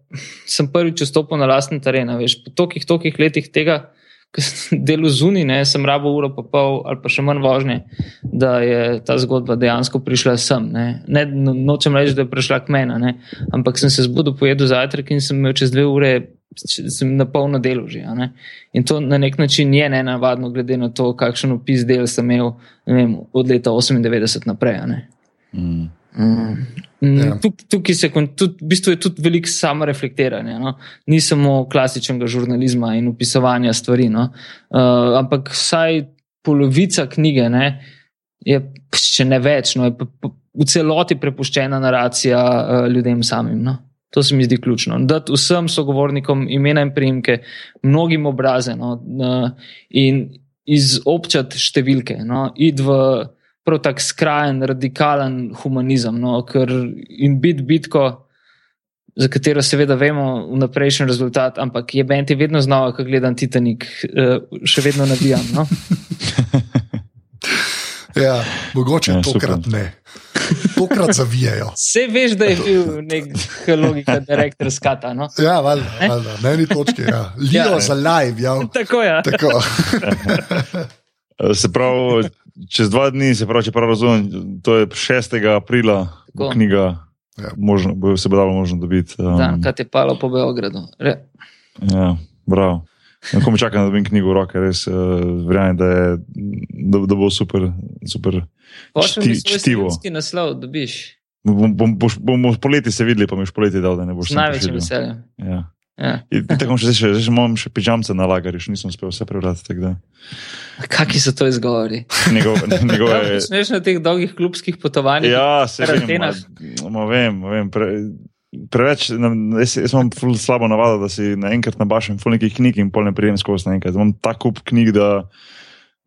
sem prvič vstopil na lasten teren. Veš, po tolikih, tolikih letih tega, ki sem delal zunaj, ne, sem rabo uro pa pol ali pa še manj vožnje, da je ta zgodba dejansko prišla sem. Ne. Ne, no, nočem reči, da je prišla k meni, ampak sem se zbudil, pojedel zajtrk in sem imel čez dve ure sem na polno delu že. ne. In to na nek način je nenavadno, glede na to, kakšen opis del sem imel ne vem, od leta 98 naprej. ne. Mm. Mm. Mm, Ja. tuk- Tukaj se tudi, v bistvu je tudi veliko samoreflektiranja. No? Ni samo klasičnega žurnalizma in opisovanja stvari. No? Uh, ampak vsaj polovica knjige ne, je, če ne več, no, je v celoti prepuščena naracija uh, ljudem samim. No? To se mi zdi ključno. Dati vsem sogovornikom imena in priimke, mnogim obraze no, uh, in izobčati številke, no, id v prav tak skrajen, radikalen humanizem. No, ker in biti bitko, za katero seveda vemo vnaprejšnji rezultat, ampak je benti vedno znova, ko gledam Titanik, uh, še vedno nabijam. No? Ja, mogoče Ja, ja, super. tokrat ne. Tokrat zavijajo. Vse veš, da je bil nek logika, direktor skata. No? Ja, valjda, valjda. na eni točki. Ja. Lijo Ja. ja. za live, ja. Tako je. Tako. Eh, Se pravi, čez dva dni, se pravi, če prav razumem, to je 6. aprila, Tako. knjiga, Ja. možno, bo se bo dalo možno dobiti. Um, kaj je palo po Beogradu. Re, ja, bravo. Ko mi čakam, da dobim knjigo v roke, res uh, verjamem, da, je, da, da bo super. super. Čti- čtivo. slovenski naslov, dobiš. Bom, bom, boš, bomo poleti se videli, pa mi boš poleti dal, da ne boš Z največjim veseljem. Ja. Ja. In Tako še, še, še imam še pižamce na lagarju, še nisem uspel vse prebrati. Kakšni so to izgovori? Njegov, njegove, Ja, Smeš na teh dolgih klubskih potovanjih? ja, se vem, ma, vem, vem pre, preveč, nam- jaz, jaz imam ful slabo navado, da si naenkrat nabašem ful nekih knjig in pol ne prijem skozi naenkrat. Imam ta kup knjig, da,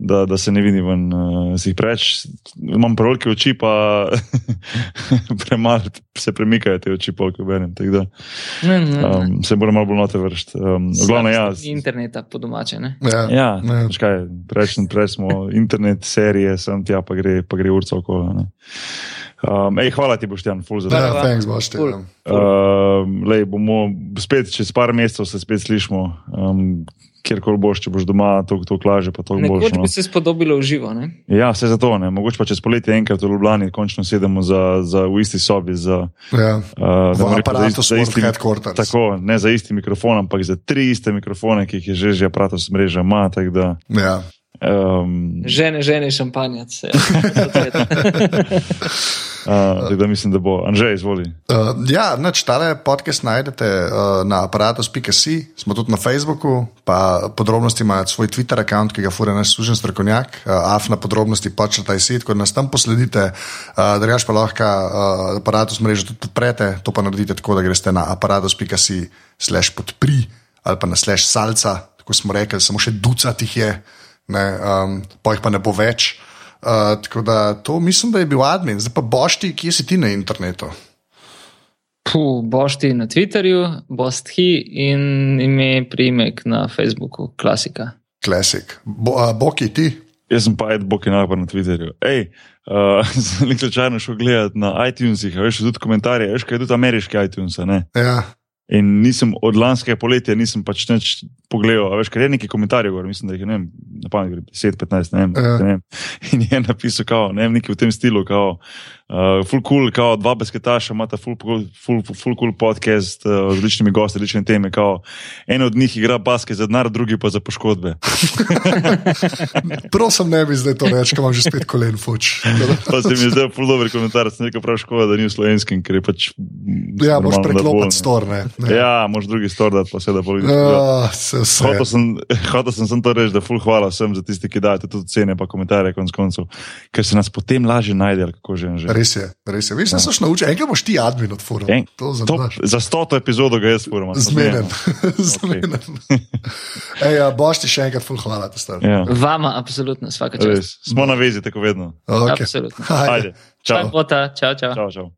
da, da se ne vidim ven. Uh, si jih preveč, imam prevelike oči, pa premalo se premikajo te oči, pol, ko berem. tako Da, um, se moram malo bolj note vršiti. Um, v glavnem, ja, Interneta po domače. Ne? Ja. Ja, Ne. kaj, preveč, preveč smo internet, serije, sem tja, pa gre, pa gre urca okoli. ne. Um, ej, hvala ti, Boštjan, ful za to. Ja, thanks, boš te. Cool. Um, lej, bomo spet čez par mesecev se spet slišmo, um, kjerkoli boš, če boš doma, to, to klaže, pa to boš. Nekoč No. bi se spodobilo v živo. Ne? Ja, vse za to, ne. mogoče pa čez poletje enkrat v Ljubljani končno sedemo za, za, v isti sobi. Za, Ja. uh, V rekel, za aparatu isti- za isti- Headquarters. Tako, ne za isti mikrofon, ampak za tri iste mikrofone, ki jih je že že aparatus mreža ima. tako Da, Ja. um, Žene, žene, šampanjac. Uh, tako da mislim, da bo. Anže, izvoli. Uh, ja, nač, tale podcast najdete uh, na aparatus.si, smo tudi na Facebooku, pa podrobnosti imajo svoj Twitter račun, ki ga fura naš služen strokovnjak, uh, af na podrobnosti počrtaj si, tako da nas tam posledite, uh, drugač pa lahko uh, aparatus mrežo tudi podprete, to pa naredite tako, da greste na aparatus.si slash podpri ali pa na slash salca, tako smo rekli, samo še ducat jih je, ne, um, pa jih pa ne bo več. Uh, tako da to mislim, da je bil admin, zdaj pa boš ti, kje si ti na internetu. Puh, boš ti na Twitterju, boš ti in ime, priimek na Facebooku, klasika. Klasik. Bo, uh, Boki, ti? Jaz sem pa Ed Bokinar na Twitterju. Ej, uh, sem nekaj čarno šel gledati na iTunesih, a veš tudi komentarje, veš kaj je tudi ameriški iTunes. Ne? Ja, In nisem od lanskega poletja nisem pač nič pogledal, a veš, ker je nekaj komentarjev, gor, mislim, da jih je ne vem, na pamet gre 10, 15, ne vem, Ja. ne vem. In je napisal, kao, ne vem, nekaj v tem stilu, kao, uh, full cool, kao, dva besketaša, imata full, full, full cool podcast uh, z različnimi gosti, različne teme, kao, en od njih igra basket za denar, drugi pa za poškodbe. prosim, ne bi zdaj to reči, ker imam že spet kolen fuč. Pa se mi je zdel full dober komentar, sem rekel prav škoda, da ni v slovenskem, ker je pač. Ja, moš da preklopiti stor, ne. ne. Ja, moš drugi stor dati, pa se da. Ja. Uh, se vse. Hotel sem, hotel sem samo to reči, da ful hvala vsem za tisti, ki dajete tudi cene pa komentarje konc koncev, ker se nas potem lažje najde, kako že. že. Res je, res je. Veš, da ja. se naučil, enkrat boš ti admin odfuril. En, To to, znaš. za stoto epizodo ga jaz furam. Zmeden. Zmeden. Ej, ja, boš ti še enkrat ful hvala, to star. Ja, Vama, absolutno, vsaka čast. res. Smo na vezi, tako vedno. Okay. Absolutno. Ajde. Ajde. Čau, čau, čau. Čau, čau.